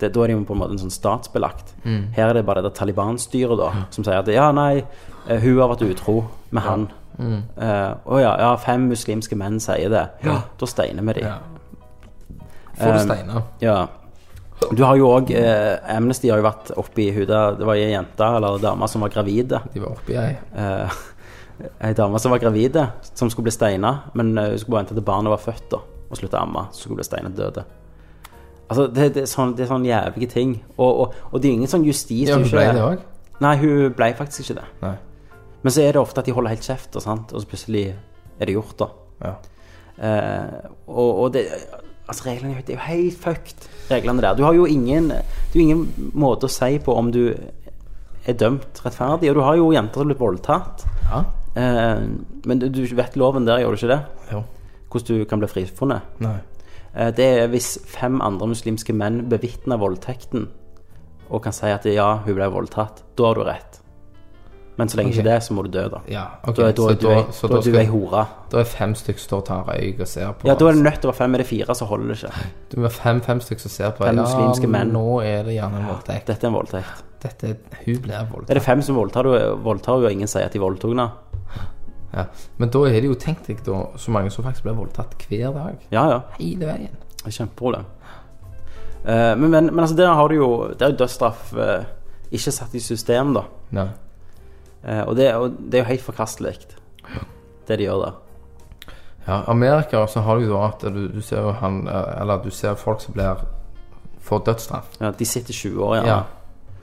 det, Da er de jo på en måte en sånn statsbelagt. Her er det bare det Taliban-styret da som sier at ja, nei, eh, hun har vært utro med han. Eh, Å ja, ja, fem muslimske menn sier det. Ja, Da steiner vi dem. Ja. Får du Um, steiner? Ja. Du har jo òg eh, Amnesty har jo vært oppi hudet Det var ei jente eller en dame som var gravide. De var oppi ei. Eh, ei dame som var gravide, som skulle bli steina, men eh, hun skulle bare vente til barnet var født da og slutte å amme, så skulle hun bli steinet døde. Altså, det, det, er sånn, det er sånn jævlige ting. Og, og, og det er ingen sånn justis Ja, hun ble det òg? Nei, hun ble faktisk ikke det. Nei. Men så er det ofte at de holder helt kjeft, og, sant? og så plutselig er det gjort, da. Ja. Eh, og, og det Altså, reglene er jo- det er jo helt fucked, reglene der. Du har jo ingen du har ingen måte å si på om du er dømt rettferdig. Og du har jo jenter som har blitt voldtatt. ja. Eh, men du, du vet loven der, gjør du ikke det? Jo. Hvordan du kan bli frifunnet. Nei. Eh, det er hvis fem andre muslimske menn bevitner voldtekten og kan si at ja, hun ble voldtatt. Da har du rett. Men så lenge okay. ikke det, så må du dø, da. Ja, okay. Da, da, så da er du ei hore. Da er fem stykker som står og tar røyk og ser på. Ja, da er det nødt til å være fem. Er det fire, så holder det ikke. Du er fem, fem stykker som ser på. Fem muslimske menn. nå er det gjerne en voldtekt. Dette er en voldtekt. Dette, hun blir Er det fem som voldtar, hun, og ingen sier at de voldtok henne? Ja. Men da er det jo, tenk deg da, så mange som faktisk blir voldtatt hver dag. Ja, ja. Hele veien. Kjempeproblem. Uh, men, men, men altså, der har du jo Der er jo dødsstraff uh, ikke satt i system, da. Nei. Eh, og, det, og det er jo helt forkastelig, det de gjør der. Ja, Amerika så har du jo at du, du ser jo han eh, Eller du ser folk som blir får dødsstraff. Ja, de sitter 20 år ja. Ja.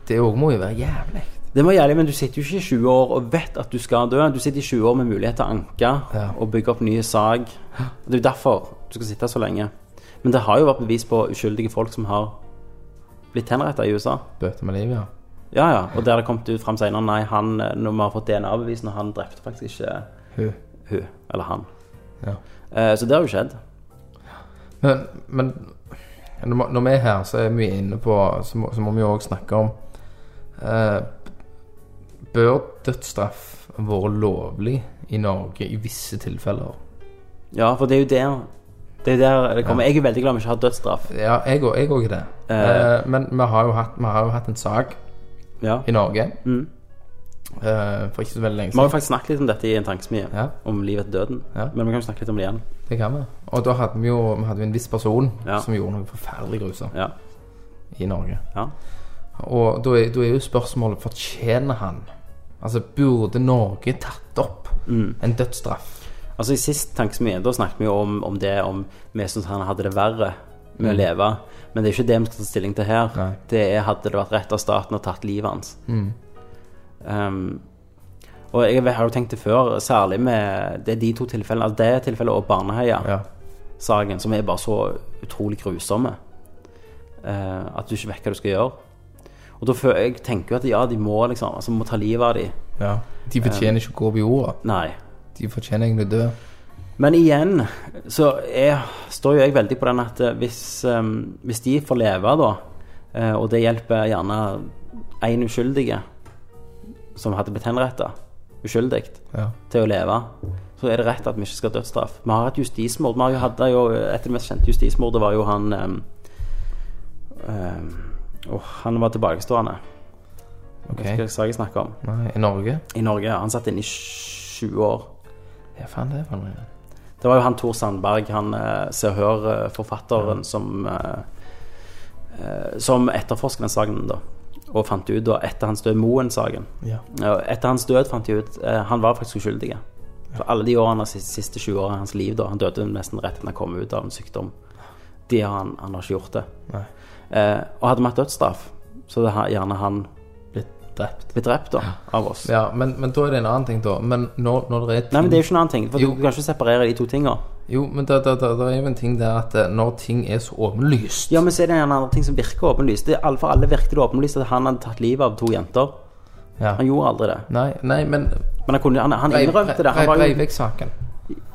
Det òg må jo være jævlig. Det må jævlig, men du sitter jo ikke i 20 år og vet at du skal dø. Du sitter i 20 år med mulighet til å anke Ja. og bygge opp nye sak. Det er jo derfor du skal sitte så lenge. Men det har jo vært bevis på uskyldige folk som har blitt henrettet i USA. Bøter med livet, ja. Ja, ja. Og der det kom ut frem senere Nei, han, når vi har fått DNA-bevis, når han drepte faktisk ikke Hun. hun, eller han. Ja. Eh, så det har jo skjedd. Men, men når vi- er her, så er vi inne på Så må, så må vi jo òg snakke om eh, Bør dødsstraff være lovlig i Norge i visse tilfeller? Ja, for det er jo der det er der det kommer. Jeg er veldig glad vi ikke har dødsstraff. Ja, jeg òg er det. Eh. Eh, men vi har, jo hatt, vi har jo hatt en sak Ja. i Norge Mm. Uh, for ikke så veldig lenge Vi har jo faktisk snakket litt om dette i en tankesmie. Ja. Om livet etter døden. Ja. Men vi kan jo snakke litt om det igjen. Det kan vi. Og da hadde vi jo vi hadde en viss person Ja. som gjorde noe forferdelig grusomt Ja. i Norge. ja. Og da er, da er jo spørsmålet Fortjener han Altså, burde Norge tatt opp Mm. en dødsstraff? Altså I sist tankesmie da snakket vi jo om, om det om vi syntes han hadde det verre med å leve. Men det er ikke det vi skal ta stilling til her. Mm. Nei. Det er hadde det vært rett av staten å tatt livet hans. Mm. Um, og jeg har jo tenkt det før, særlig med det er de to tilfellene, altså det tilfellet og Baneheia-saken, Ja. som er bare så utrolig grusomme. Uh, at du ikke vet hva du skal gjøre. Og da føler jeg tenker jo at ja, de må liksom Altså må ta livet av dem. ja. De fortjener ikke å gå på jorda. Nei. De fortjener egentlig å dø. Men igjen så er, står jo jeg veldig på den at eh, hvis, um, hvis de får leve, da, eh, og det hjelper gjerne én uskyldige som hadde blitt henretta, uskyldig, Ja. til å leve, så er det rett at vi ikke skal ha dødsstraff. Vi har et justismord. Vi hadde jo, et av de mest kjente justismordet var jo han um, um, oh, Han var tilbakestående. Okay. Hva skal jeg snakke om. Nei, I Norge? I Norge. ja. Han satt inne i 20 år. Ja, faen det for noe. Det var jo han Tor Sandberg, han eh, Se og Hør-forfatteren, som eh, eh, Som etterforsket den saken, da. Og fant ut da, etter hans død, Moen-saken Ja. Ja, Etter hans død fant de ut eh, Han var faktisk uskyldig. For alle de årene, de siste 20 årene av hans liv, da Han døde nesten rett etter han kom ut av en sykdom. De har han, han har ikke gjort det. Eh, og hadde vi hatt dødsstraff, så det er gjerne han drept. Blir drept da, av oss. Ja, men, men da er det en annen ting, da. Men når, når det er ting Nei, men det er jo ikke en annen ting. For Jo. Du kan ikke separere de to tinga. Jo, men det, det, det, det er jo en ting der at eh, når ting er så åpenlyst Ja, men så er det en annen ting som virker åpenlyst. Det er alle, for alle virker det åpenlyst at han hadde tatt livet av to jenter. Ja. Han gjorde aldri det. Nei, nei, men Men han, kunne, han, han innrømte det. Han var jo, Breivik-saken.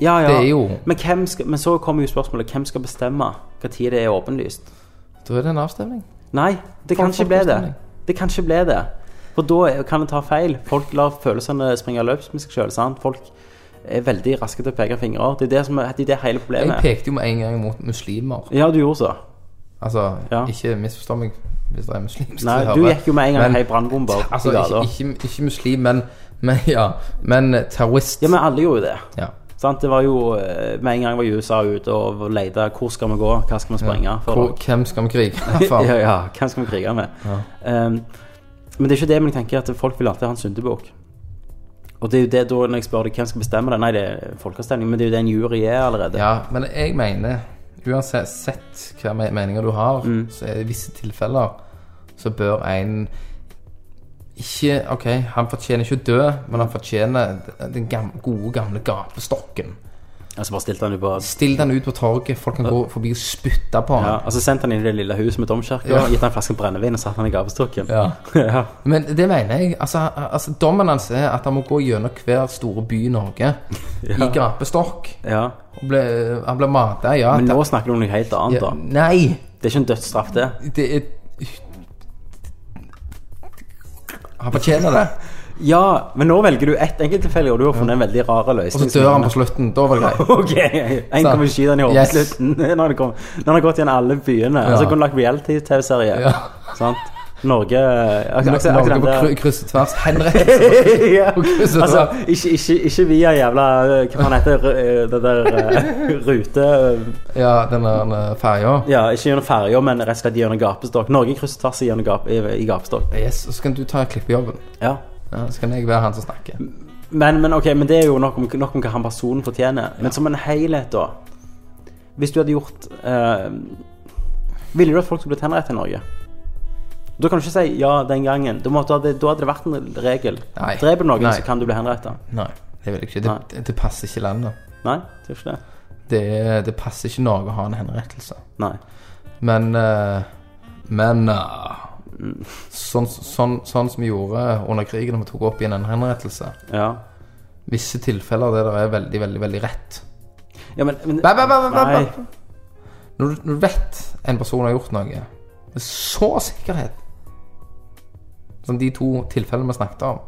ja, ja. det er jo- men, hvem skal, men så kommer jo spørsmålet hvem skal bestemme når det er åpenlyst? Da er det en avstemning. Nei, det kan ikke bli det. folkeavstemning. Det kan ikke bli det. For da kan det ta feil. Folk lar følelsene springe løps med seg sjøl. Folk er veldig raske til å peke fingre. Det er det som er, det er det hele Jeg pekte jo med en gang mot muslimer. Ja, du gjorde så. Altså, Ja. ikke misforstå meg hvis det er muslimsk Nei, du gikk jo med en gang Men- hei brannbomber Altså, ikke, ikke, ikke muslim, men, men ja. Men terrorist. Ja, men alle gjorde jo det. Ja. Sant? Det var jo eh, Med en gang var USA ute og lette hvor skal vi gå, hva skal vi sprenge Ja. Hvor, hvem skal vi krige? <laughs> Ja, ja, hvem skal vi krige med? Um, men det er ikke det, men jeg tenker at folk vil alltid ha en syndebukk. Og det er jo det da når jeg spør deg hvem skal bestemme det Nei, det er folkeavstemning, men det er jo det en jury er allerede. Ja, men jeg mener Uansett sett hva me- meninger du har, så er det i visse tilfeller så bør en ikke OK, han fortjener ikke å dø, men han fortjener den gode, gamle gapestokken. Altså bare stilte han ut på Still den ut på torget, folk kan gå forbi og spytte på ja, og så sendte han inn i det lille huset med domkirka, Ja. gitt han en flaske brennevin og satt han i gavestokken. Ja. <laughs> ja. Men det mener jeg. Altså, altså Dommen hans er at han må gå gjennom hver store by i Norge <laughs> i gapestokk. ja. Ble, han ble mata, ja. Men nå snakker du om noe helt annet, ja, da. Nei! Det er ikke en dødsstraff, det. Det er Han fortjener det. Ja, men nå velger du ett enkelttilfelle, og du har funnet en veldig rar Og så dør han på slutten. Da var det greit. Ok, en kommer skyte han i hodet Yes. på slutten <laughs> når, det kom, når han har gått gjennom alle byene. Ja. Altså kunne lagt reality-TV-serie. Ja. Sant? Norge akkurat- akkurat- Norge <laughs> på kryss og tvers. Henrettelse. ja. kryss og Altså, ikke, ikke, ikke via jævla Hva faen heter det? Det der eh, <laughs> rute Ja, den der eh, ferja. Ja, ikke gjennom ferja, men rett og slett gjennom gapestokk. Norge kryss og tvers gjennom gap, i, i gapestokk. Yes, og så kan du ta klippejobben. Ja. Ja, så kan jeg være han som snakker. Men, men ok, men det er jo nok om, nok om hva han personen fortjener. Men som en helhet, da. Hvis du hadde gjort eh, Ville du at folk skulle blitt henrettet i Norge? Da kan du ikke si 'ja, den gangen'. Da, hadde, da hadde det vært en regel. Nei. Dreper du noen, Nei. så kan du bli henrettet. Nei, det vil jeg ikke. Det, det, passer ikke landet. Nei, det gjør ikke det. Det, det passer ikke Norge å ha en henrettelse. Nei. Men uh, Men eh, sånn, sånn, sånn som vi gjorde under krigen, når vi tok opp igjen en henrettelse Ja. Visse tilfeller der det er veldig, veldig, veldig rett. ja men, men Ba, ba, ba. Når, du, vet en person har gjort noe med så sikkerhet Som de to tilfellene vi snakket om,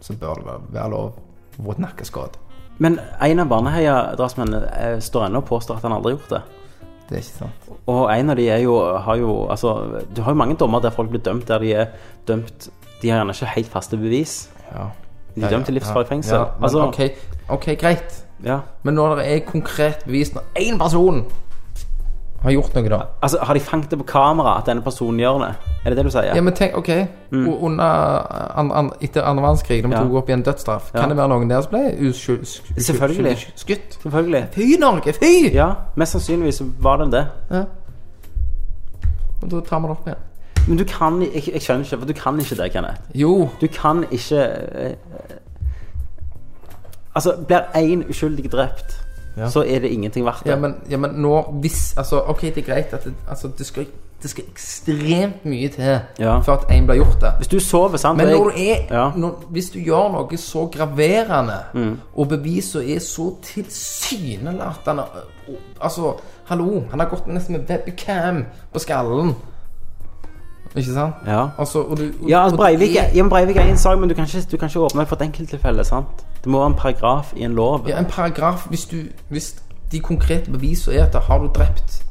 så bør det være, lov å få et nakkeskudd. Men en av Baneheia-drapsmennene eh, står ennå og påstår at han aldri har gjort det. Det er ikke sant. Og en av de er jo, har jo Altså, du har jo mange dommer der folk blir dømt der de er dømt De har gjerne ikke helt faste bevis. Ja. De er dømt til livsfarlig fengsel. Ja, men altså, ok, ok, greit. ja. Men når det er konkret bevis, når én person har gjort noe, da altså, har de fanget det på kamera at denne personen gjør det? Er det det du sier? Ja, men tenk, ok og Under an, an, Etter andre verdenskrig, da vi Mm. Ja. tok opp igjen dødsstraff, Ja. kan det være noen der som ble uskyld, Selvfølgelig. skutt? Selvfølgelig. Fy, Norge! Fy! Ja, mest sannsynligvis var det det. Ja. Og da tar vi det opp igjen. Men du kan Jeg, jeg skjønner ikke, for du kan ikke det, Kenneth. Jo. Du kan ikke eh, Altså, blir én uskyldig drept, Ja. så er det ingenting verdt det. Ja, men, ja, men nå Hvis Altså, OK, det er greit at det, altså, det, skal, det skal ekstremt mye til Ja. for at en blir gjort det. Hvis du sover, sant Men når du er, Ja. når, hvis du gjør noe så graverende, og bevisene er så tilsynelatende Altså, hallo, han har gått nesten med webcam på skallen. Ikke sant? Ja. Altså, og du, og, Ja, altså Breivik, det ja, Breivik er en sak, men du kan ikke, du kan ikke åpne for et enkelttilfelle. sant? Det må være en paragraf i en lov. Ja, en paragraf hvis du Hvis de konkrete bevisene er at har du drept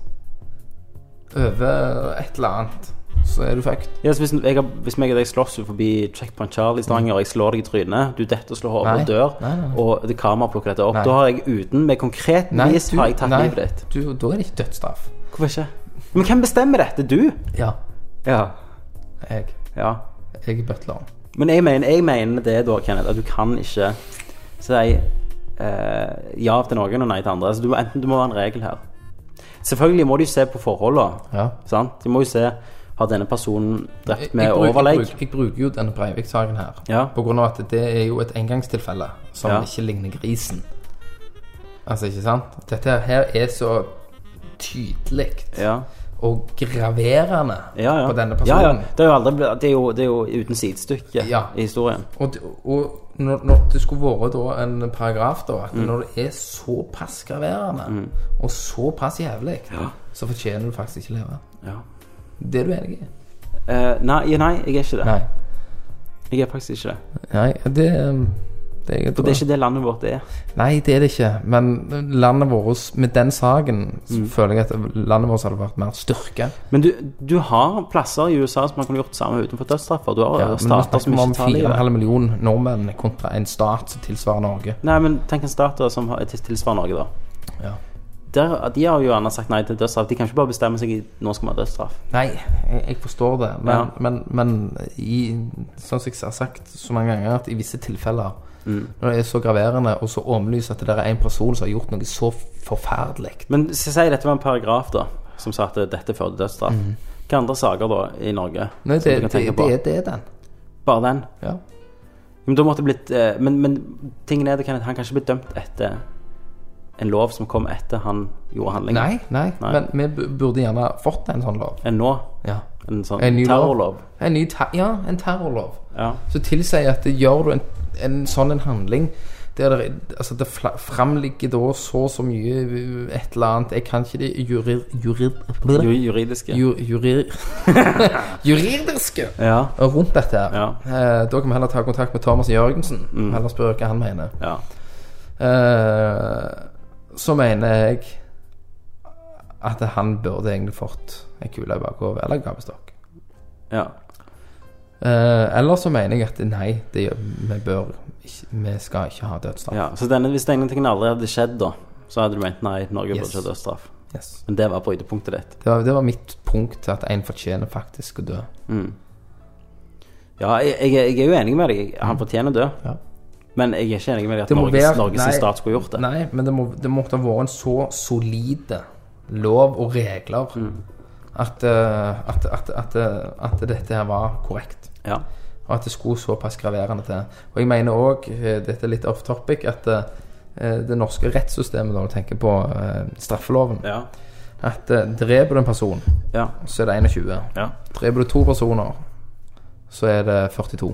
over et eller annet, så er du fucked. Ja, hvis, jeg, har- hvis meg og deg slåss forbi Checkpoint Charlie i Stavanger, og jeg slår deg i trynet, du detter og slår hodet Nei. og dør, Nei, nei, nei. og det kameraet plukker dette opp, Nei. da har jeg uten med konkret vis har jeg tatt nei, livet ditt. Du, da er det ikke dødsstraff. Hvorfor ikke? Men hvem bestemmer dette? Du? Ja. Ja. Jeg. ja. Jeg er butleren. Men jeg mener, jeg mener det da, Kenneth, at du kan ikke si eh, ja til noen og nei til andre. Så du må, enten du må ha en regel her. Selvfølgelig må de se på forholdene. Ja. Sant? De må jo se har denne personen drept med jeg, bruker, overlegg. jeg, jeg bruker jo denne Breivik-saken her Ja. på grunn av at det er jo et engangstilfelle som Ja. ikke ligner grisen. Altså, ikke sant? Dette her er så tydelig Ja. Og graverende Ja, ja. på denne Ja, ja. personen. Det er jo aldri Det er jo, det er jo uten sidestykke Ja. i historien. Og, og når, når det skulle vært en paragraf da Mm. Når det er såpass graverende Og såpass jævlig Så fortjener du faktisk ikke leve Ja. Det er du enig i? Uh, nei, nei, jeg er ikke det. Nei Jeg er faktisk ikke det. Nei, det, um, det, er, For det er ikke det landet vårt er. Nei, det er det ikke Men landet vårt Med den saken Mm. føler jeg at landet vårt hadde vært mer styrke Men du, du har plasser i USA som man kunne gjort samme utenfor dødsstraffer. Du har ja, stater som ikke tar livet. 4,5 million nordmenn Kontra en stat som tilsvarer Norge Nei, men tenk en stat som er tilsvarer Norge, da. Ja Der, de har jo gjerne sagt nei til dødsstraff. De kan ikke bare bestemme seg i nå skal vi ha dødsstraff. Nei, jeg, jeg forstår det, men, Ja. men, men i, sånn som jeg har sagt så mange ganger, at i visse tilfeller Mm. Når det er så graverende og så åmlyst at det er en person som har gjort noe så forferdelig Men si dette var en paragraf, da, som sa at dette fører til dødsstraff. Hvilke andre saker da i Norge Nei, det, det, det, det er den. Bare den? Ja. Men da måtte det blitt eh, Men, men tingen er det kan, han kan ikke bli dømt etter en lov som kom etter han gjorde handlingen. Nei, nei, Nei. men vi burde gjerne fått en sånn lov. Enn nå. Ja. En sånn En ny lov. terrorlov. En ny ter ja, en terrorlov. Ja. Så tilsier at det gjør du en, en sånn en handling der det, altså det framligger da så og så mye uh, et eller annet Jeg kan ikke det jurid... jurid Ju- Juridiske. ju, jurid <laughs> juridiske Ja. rundt dette her. Ja. Eh, da kan vi heller ta kontakt med Thomas Jørgensen. Mm. Heller spørre hva han mener. ja. Eh, så mener jeg at han burde egentlig fått ei kule i bakhodet eller gavestokk. ja. Eh, eller så mener jeg at nei, det vi bør ikke, Vi skal ikke ha dødsstraff. ja. Så denne, hvis denne tingen aldri hadde skjedd, da, så hadde du ment nei, Norge Yes. burde ikke ha dødsstraff. Yes. Men det var brytepunktet ditt. Det, var, det var mitt punkt til at en fortjener faktisk å dø. Ja, jeg, jeg, jeg er jo enig med deg. Han fortjener å dø. Ja. Men jeg er ikke enig med deg at Norges, være- Norges nei. stat skulle gjort det. Nei, men det, må, det måtte ha vært en så solide lov og regler at, eh, at, at, at, at dette her var korrekt. Ja. Og at det skulle såpass graverende til. Og jeg mener òg, dette er litt off topic, at eh, det norske rettssystemet, når du tenker på eh, straffeloven Ja. At eh, dreper du en person, Ja. så er det 21. ja. Dreper du to personer, så er det 42.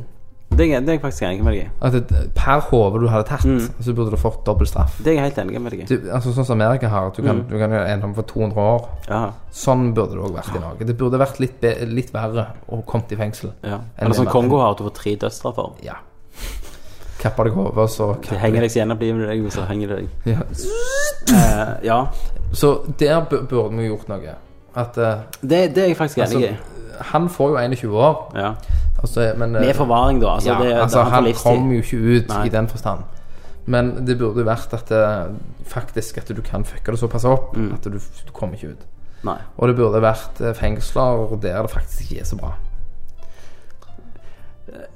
Det, er, det er jeg faktisk enig med deg i. At det, per hode du hadde tatt, så burde du fått dobbel straff. Det er jeg helt enig med deg i. Du, altså Sånn som Amerika har, du kan, du kan ende opp for 200 år. Ja. Sånn burde det òg vært i Norge. Det burde vært litt, be, litt verre å kommet i fengsel. ja. Eller som Kongo har, at du får tre dødsstraffer. Ja. Kapper deg over, så Det henger deg så gjenopplivet deg, så henger det deg. ja. Eh, ja. Så der burde vi gjort noe. At uh, Det, det er jeg faktisk altså, enig i. Han får jo 21 år, Ja. Altså, men eh, Med forvaring, da. Altså, ja, det, altså, det, han kommer jo ikke ut Nei. i den forstand. Men det burde vært at det, faktisk at du kan fucke det såpass opp Mm. at du, du kommer ikke ut. Nei. Og det burde vært eh, fengsler der det faktisk ikke er så bra.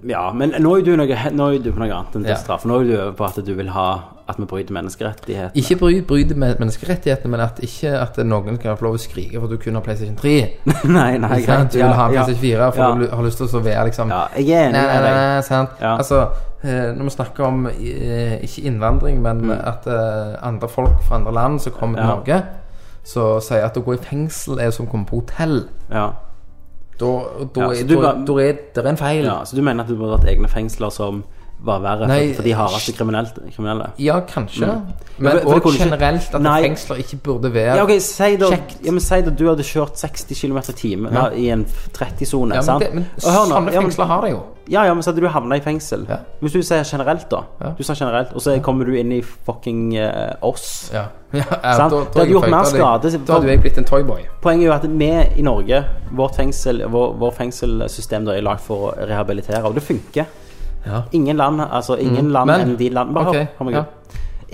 Ja, men nå er du, noe, nå er du på noe annet enn Ja. straff. Nå er du over på at du vil ha at vi bryter menneskerettighetene. Ikke bry- bryte menneskerettighetene, men at ikke at noen kan få lov å skrike for at du kun har PlayStation 3. <laughs> nei, nei, greit. Du vil ha PlayStation 4 for Ja. du har lyst til å være liksom Ja, jeg er enig Nei, nei, nei, sant? Ja. Altså, eh, når vi snakker om eh, ikke innvandring, men Mm. at eh, andre folk fra andre land som kommer til Norge, så sier at å gå i fengsel er som å komme på hotell. Ja. Da, da, Ja, er, da, bare- da er det en feil. ja, Så du mener at det burde vært egne fengsler som var verre Nei, for, for de hardeste kriminelle? Ja, kanskje. Men Men òg ja, generelt at Nei. fengsler ikke burde være Ja, ok, si da, Kjekt. ja, men si da du hadde kjørt 60 km i timen i en 30-sone. Ja, men, det, men sånne fengsler har det jo. Ja, ja, men så hadde du havna i fengsel. Ja. Hvis du sier generelt, da. Ja. Du sa generelt, og så kommer du inn i fucking uh, oss. Ja. <laughs> ja, ja da- da hadde gjort mer skade. Da hadde jeg blitt en toyboy. Poenget er jo at vi i Norge, vårt fengsel, vår, vår fengselssystem da er lagd for å rehabilitere, og det funker. Ja. Ingen land altså ingen land Men- enn de land Bare okay, hør, hør.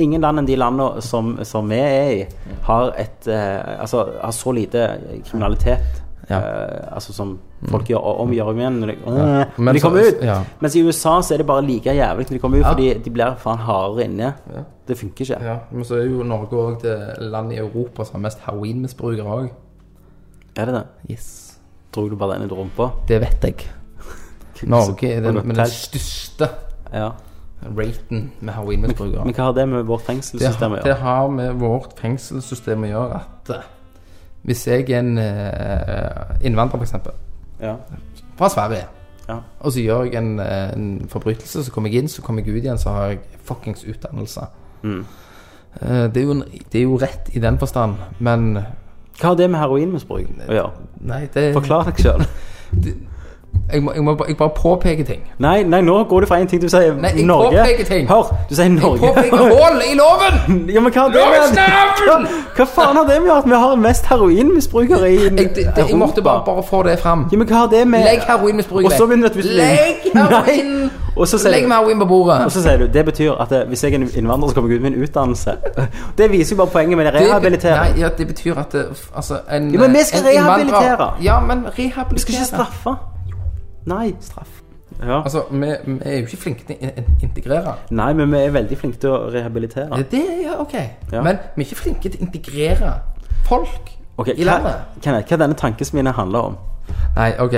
Ingen land enn de landene som, som vi er i, har et uh, Altså har så lite kriminalitet. Ja. Uh, altså som folk gjør om gjør om igjen når de, Men når de kommer ut. ja. Mens i USA så er det bare like jævlig når de kommer ut, Ja. fordi de blir faen hardere inne. Ja. Det funker ikke. Ja, men så er jo Norge òg det landet i Europa som har mest heroinmisbrukere òg. Er det det? Yes. Dro du bare den i rumpa? Det vet jeg. <laughs> Norge er den den største Ja. raten med heroinmisbrukere. Men hva har det med vårt fengselssystem å gjøre? det har med vårt fengselssystem å gjøre at hvis jeg er en uh, innvandrer, f.eks., Ja. fra Sverige, Ja. og så gjør jeg en, eh, en forbrytelse, så kommer jeg inn, så kommer jeg ut igjen, så har jeg fuckings utdannelse. Mm. Uh, det, er jo, det er jo rett i den forstand, men Hva har det med heroinmisbruk å gjøre? Nei, det Forklar deg sjøl. <laughs> Jeg må, jeg må bare- jeg bare påpeke ting. Nei, nei, nå går det fra en ting du sier Nei, jeg Norge. påpeker ting. Hør, du sier Norge. Påpeke hull i loven! <laughs> ja, men hva har det Lovens med hva, navn! hva faen har det med at vi har mest heroinmisbrukere i Jeg, det, det, jeg måtte bare, bare få det fram. Ja, men hva har det med Legg heroinmisbruk Og så begynner du at hvis du Legg <laughs> heroin Nei. Og så sier Legg du- heroin på bordet. Og så sier du det betyr at det, hvis jeg er en innvandrer, så kommer jeg ut med en utdannelse. <laughs> Det viser jo bare poenget med det Det- rehabilitere. Nei, ja, det betyr at det, altså, en, Ja, men vi skal en innvandrer- rehabilitere. Ja, men Vi skal ikke straffe. Nei. Straff. Ja. Altså, vi, vi er jo ikke flinke til å in- integrere. Nei, men vi er veldig flinke til å rehabilitere. Det, det ja, ok. Ja. Men vi er ikke flinke til å integrere folk Ok, i hva, landet. Kenneth, hva denne tankesmien handler om? Nei, ok.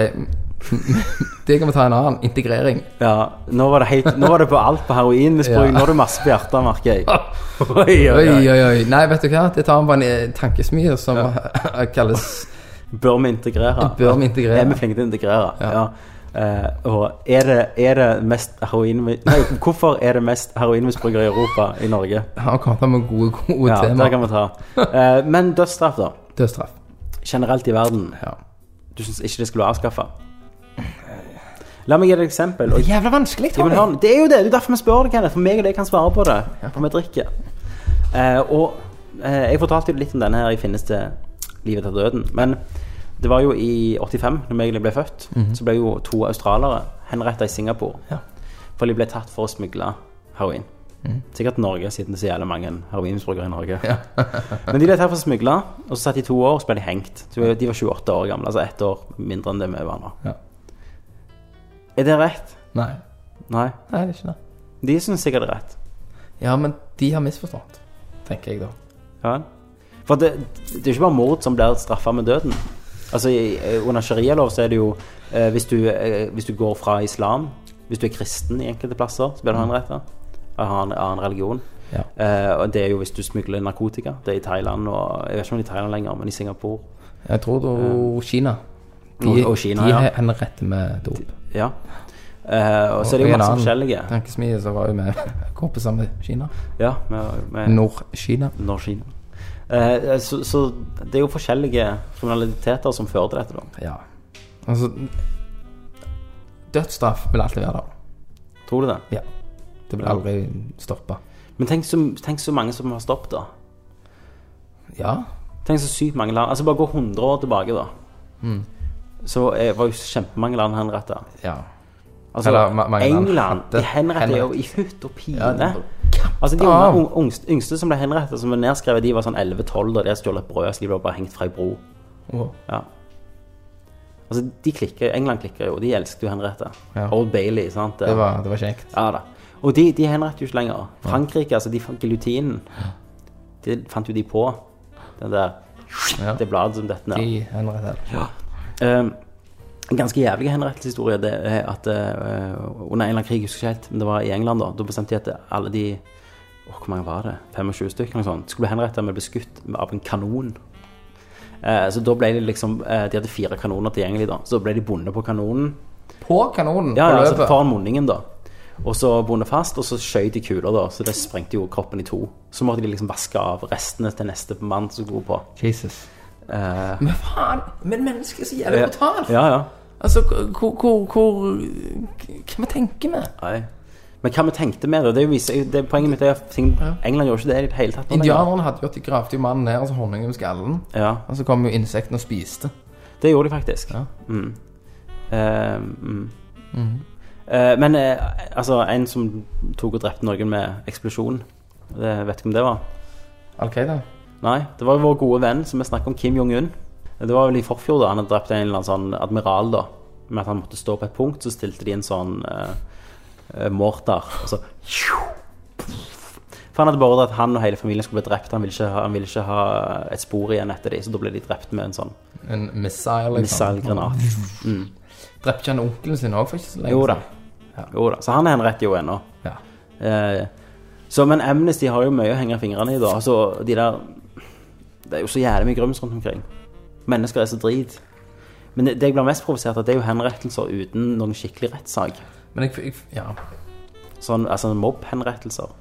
<laughs> Det kan vi ta en annen. Integrering. Ja, nå var det, helt, nå var det på alt på heroinmisbruk. Ja. Nå er det masse på hjertet, merker jeg. <laughs> Oi, oi, Oi, oi. oi, oi. Nei, vet du hva? Det tar vi på en eh, tankesmie som <laughs> kalles Bør vi integrere? Bør vi integrere? Er vi flinke til å integrere? Ja. Ja. Eh, og er det, er det mest heroin... Nei, hvorfor er det mest heroinmisbrukere i Europa i Norge? Han kommer med gode, gode Ja, det temaer. kan vi ta. Uh, men dødsstraff, da? Dødsstraff. Generelt i verden. Ja. Du syns ikke det skulle være avskaffa? La meg gi deg et eksempel. Og, Det er jævla vanskelig, Tommy. Ja, det er jo det. Det er derfor vi spør deg, Kenneth. For meg og deg kan svare på det. For vi drikker. Uh, og jeg fortalte jo litt om denne her i Finnes til livet etter døden. Men det var jo i 85, når jeg ble født, så ble jo to australere henretta i Singapore. Ja. For de ble tatt for å smugle heroin. Sikkert Norge, siden det er så jævlig mange heroinmisbrukere i Norge. <laughs> Men de ble tatt for å smugle, og så satt de to år, og så ble de hengt. De var 28 år gamle, altså ett år mindre enn det vi var nå. Ja. Er det rett? Nei. Nei. Nei, det er ikke det. De syns sikkert det er rett. Ja, men de har misforstått, tenker jeg da. Ja. For det, det er jo ikke bare mord som blir straffa med døden. Altså, i- under sharialov så er det jo eh, hvis, du, eh, hvis du går fra islam, hvis du er kristen i enkelte plasser, så blir du henrettet av en annen religion. Ja. Eh, og det er jo hvis du smugler narkotika. Det er i Thailand og Jeg vet ikke om det er i Thailand lenger, men i Singapore. Jeg tror det er Kina. De, Og- Kina, de ja. henretter med dop. Ja. Eh, og så er det jo masse forskjellige. Tankesmie så var jo med <laughs> kompiser med Kina. Ja, med, med Nord-Kina. Nord-Kina. Eh, så, så det er jo forskjellige kriminaliteter som fører til dette, da. Ja. Altså Dødsstraff vil alltid være der. Tror du det? Ja. Det vil aldri stoppe. Men tenk så, tenk så mange som har stoppet, da. Ja. Tenk så sykt mange land Altså bare gå 100 år tilbake, da. Mm. Så eh, var jo kjempemange land henretta. ja. Altså, Eller England de henretter jo i hutt og pine. Ja, de- altså De unge, yngste, yngste som ble henrettet, som var nedskrevet, de var sånn 11-12 da de hadde stjålet brød, så de ble bare hengt fra ei bro. Wow. Ja. Altså, de klikker, England klikker jo. De elsket jo henrette. Ja. Old Bailey, sant. Det var, det var kjekt. Ja da. Og de, de henretter jo ikke lenger. Frankrike, altså, de giljotinen. Det fant jo de på. Den der Ja. Det bladet som dette ned. De henretter. Eh, en ganske jævlig henrettelseshistorie det er at uh, under en eller annen krig, jeg husker ikke helt, men det var i England da, da bestemte de at alle de åh, Hvor mange var det? 25 stykker eller noe sånt. Skulle bli henrettet med å bli skutt av en kanon. Uh, så da ble de liksom uh, De hadde fire kanoner tilgjengelig, da. Så da ble de bundet på kanonen. På kanonen Ja, på ja, altså foran munningen, da. Og så bundet fast, og så skjøt de kuler, da. Så det sprengte jo kroppen i to. Så måtte de liksom vaske av restene til neste mann som skulle på. Jesus. Eh, Men faen! Men mennesker er så jævlig brutalt! ja, ja. Altså, hvor, hvor, hvor Hva vi tenker vi? Nei. Men hva vi tenkte med det, det, er viser, det Poenget mitt er at England gjorde ikke det i det hele tatt. Indianerne hadde jo at de gravde jo mannen ned og så honningen med skallen. Ja, Og så kom jo insektene og spiste. det gjorde de faktisk. Ja. Mm. Uh, mm. Eh, men uh, altså, en som tok og drepte noen med eksplosjon, det, vet ikke hvem det var? Al-Qaida? Nei, det var jo vår gode venn som vi snakket om, Kim Jong-un. Det var vel i forfjor, da. Han hadde drept en eller annen sånn admiral, da. Med at han måtte stå på et punkt, så stilte de en sånn uh, mortar, og så For han hadde beordret at han og hele familien skulle bli drept. Han ville ha, han ville ikke ha et spor igjen etter dem, så da ble de drept med en sånn En missile, liksom. missile-granat. Drepte ikke han onkelen sin òg for ikke så lenge Jo da. Ja. Jo da. Så han henretter jo ennå. Ja. Eh, så, men Amnesty har jo mye å henge fingrene i, da. Altså, de der Det er jo så jævlig mye grums rundt omkring. Mennesker er så drit. Men det, jeg blir mest provosert av, det er jo henrettelser uten noen skikkelig rettssak. Men jeg, jeg Ja. Sånn, altså mobbhenrettelser.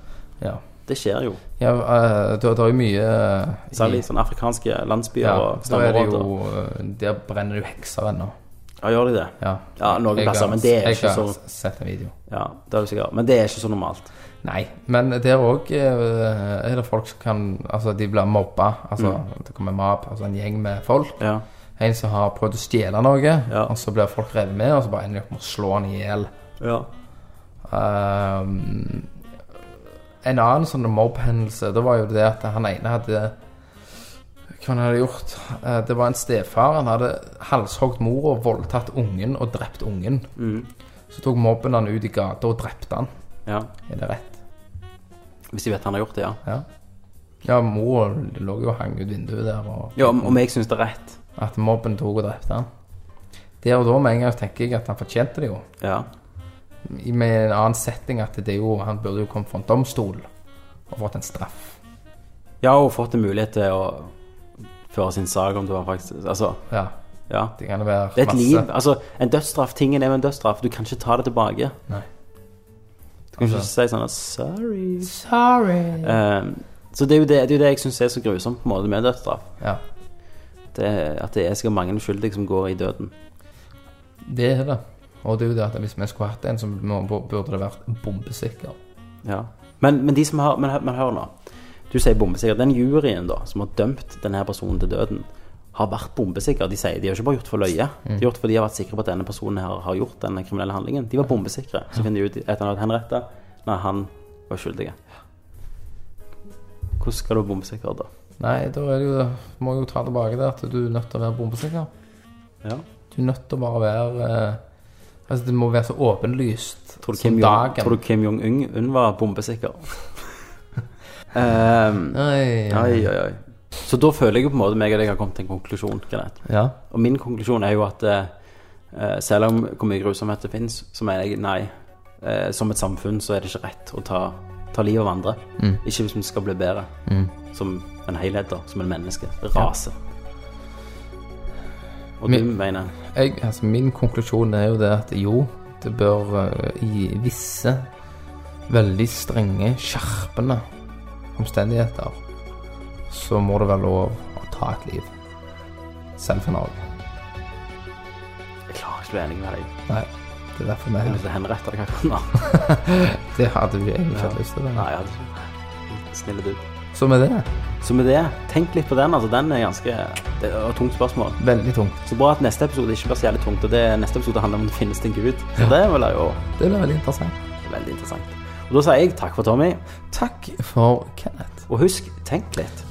ja. Det skjer jo. ja uh, det, er jo mye uh, Særlig i sånne afrikanske landsbyer ja, og er stammeområder. eh, Der brenner det jo hekser ennå. Ja, gjør de det? Ja. Ja, noen plasser, men det er ikke så sett en video. Ja, det er du sikkert. Men det er ikke så normalt. Nei, men der òg er det folk som kan Altså, de blir mobba. Altså, det kommer mob, altså en gjeng med folk. Ja. En som har prøvd å stjele noe, Ja. og så blir folk revet med, og så bare ender de opp med å slå han i hjel. ja. Um, en annen sånn mobbhendelse, det var jo det at han ene hadde Hva han hadde gjort? Eh, Det var en stefar. Han hadde halshogd mora, voldtatt ungen og drept ungen. Så tok mobben han ut i gata og drepte han. ja. Er det rett? Hvis de vet han har gjort det, ja. Ja. Ja, mor lå jo og hang ut vinduet der, og Ja, om, om jeg syns det er rett. at mobben tok og drepte han. Der og da med en gang tenker jeg at han fortjente det jo. Ja. I- Med en annen setting at det er jo Han burde jo kommet for en domstol og fått en straff. Ja, og fått en mulighet til å føre sin sak om du har faktisk Altså, Ja, ja. det kan det være Det er et masse. liv. Altså, en dødsstraff, tingen er med en dødsstraff. Du kan ikke ta det tilbake. Nei. Du kan ikke Altså- si sånn at 'sorry'. Sorry. Eh, så det er jo det, det, er jo det jeg syns er så grusomt på en måte med dødsstraff. Ja, Det At det er sikkert mange uskyldige som går i døden. det er det. Og det er jo det at hvis vi skulle hatt en, så burde det vært bombesikker. Ja. Men, men de som har Men, men hør nå. Du sier bombesikker. Den juryen da som har dømt denne personen til døden, har vært bombesikre. De sier de har ikke bare gjort for løye. De har gjort fordi de har vært sikre på at denne personen her har gjort denne kriminelle handlingen. De var bombesikre. Så finner de ut etter at han henrettet Nei, han var skyldig. Hvordan skal du være bombesikker da? Nei, da er det jo må jeg jo ta tilbake det at du er nødt til å være bombesikker. Ja. Du er nødt til å bare være eh, Altså, det må være så åpenlyst Tror du som Kim, Jong, dagen. tror du Kim Jong-un var bombesikker? <laughs> um, oi, oi, oi. Så da føler jeg på en måte meg og deg har kommet til en konklusjon. Ja. Og min konklusjon er jo at eh, eh, selv om hvor mye grusomhet det finnes, så mener jeg nei. Eh, som et samfunn så er det ikke rett å ta, ta livet av andre. Ikke hvis vi skal bli bedre som en helhet, da. Som en menneske. Rase. Og min, du mener Jeg, altså, min konklusjon er jo det at jo, det bør uh, i visse veldig strenge, skjerpende omstendigheter så må det være lov å ta et liv. Selv for Norge. Jeg klarer ikke å bli enig med deg. Nei, det er derfor vi Jeg har lyst til å henrette deg akkurat <laughs> nå. Det hadde vi egentlig ikke hatt lyst til. Nei, Det. jeg hadde ikke Snille du. Så med det, Så med det, tenk litt på den. altså Den er ganske Det er et tungt spørsmål. veldig tungt. Så bra at neste episode ikke blir så jævlig tungt. Og det neste episode handler om det finnes en gud. Så det vil jeg jo Det blir veldig interessant. veldig interessant. Og da sier jeg takk for Tommy. Takk for Kenneth. Og husk, tenk litt.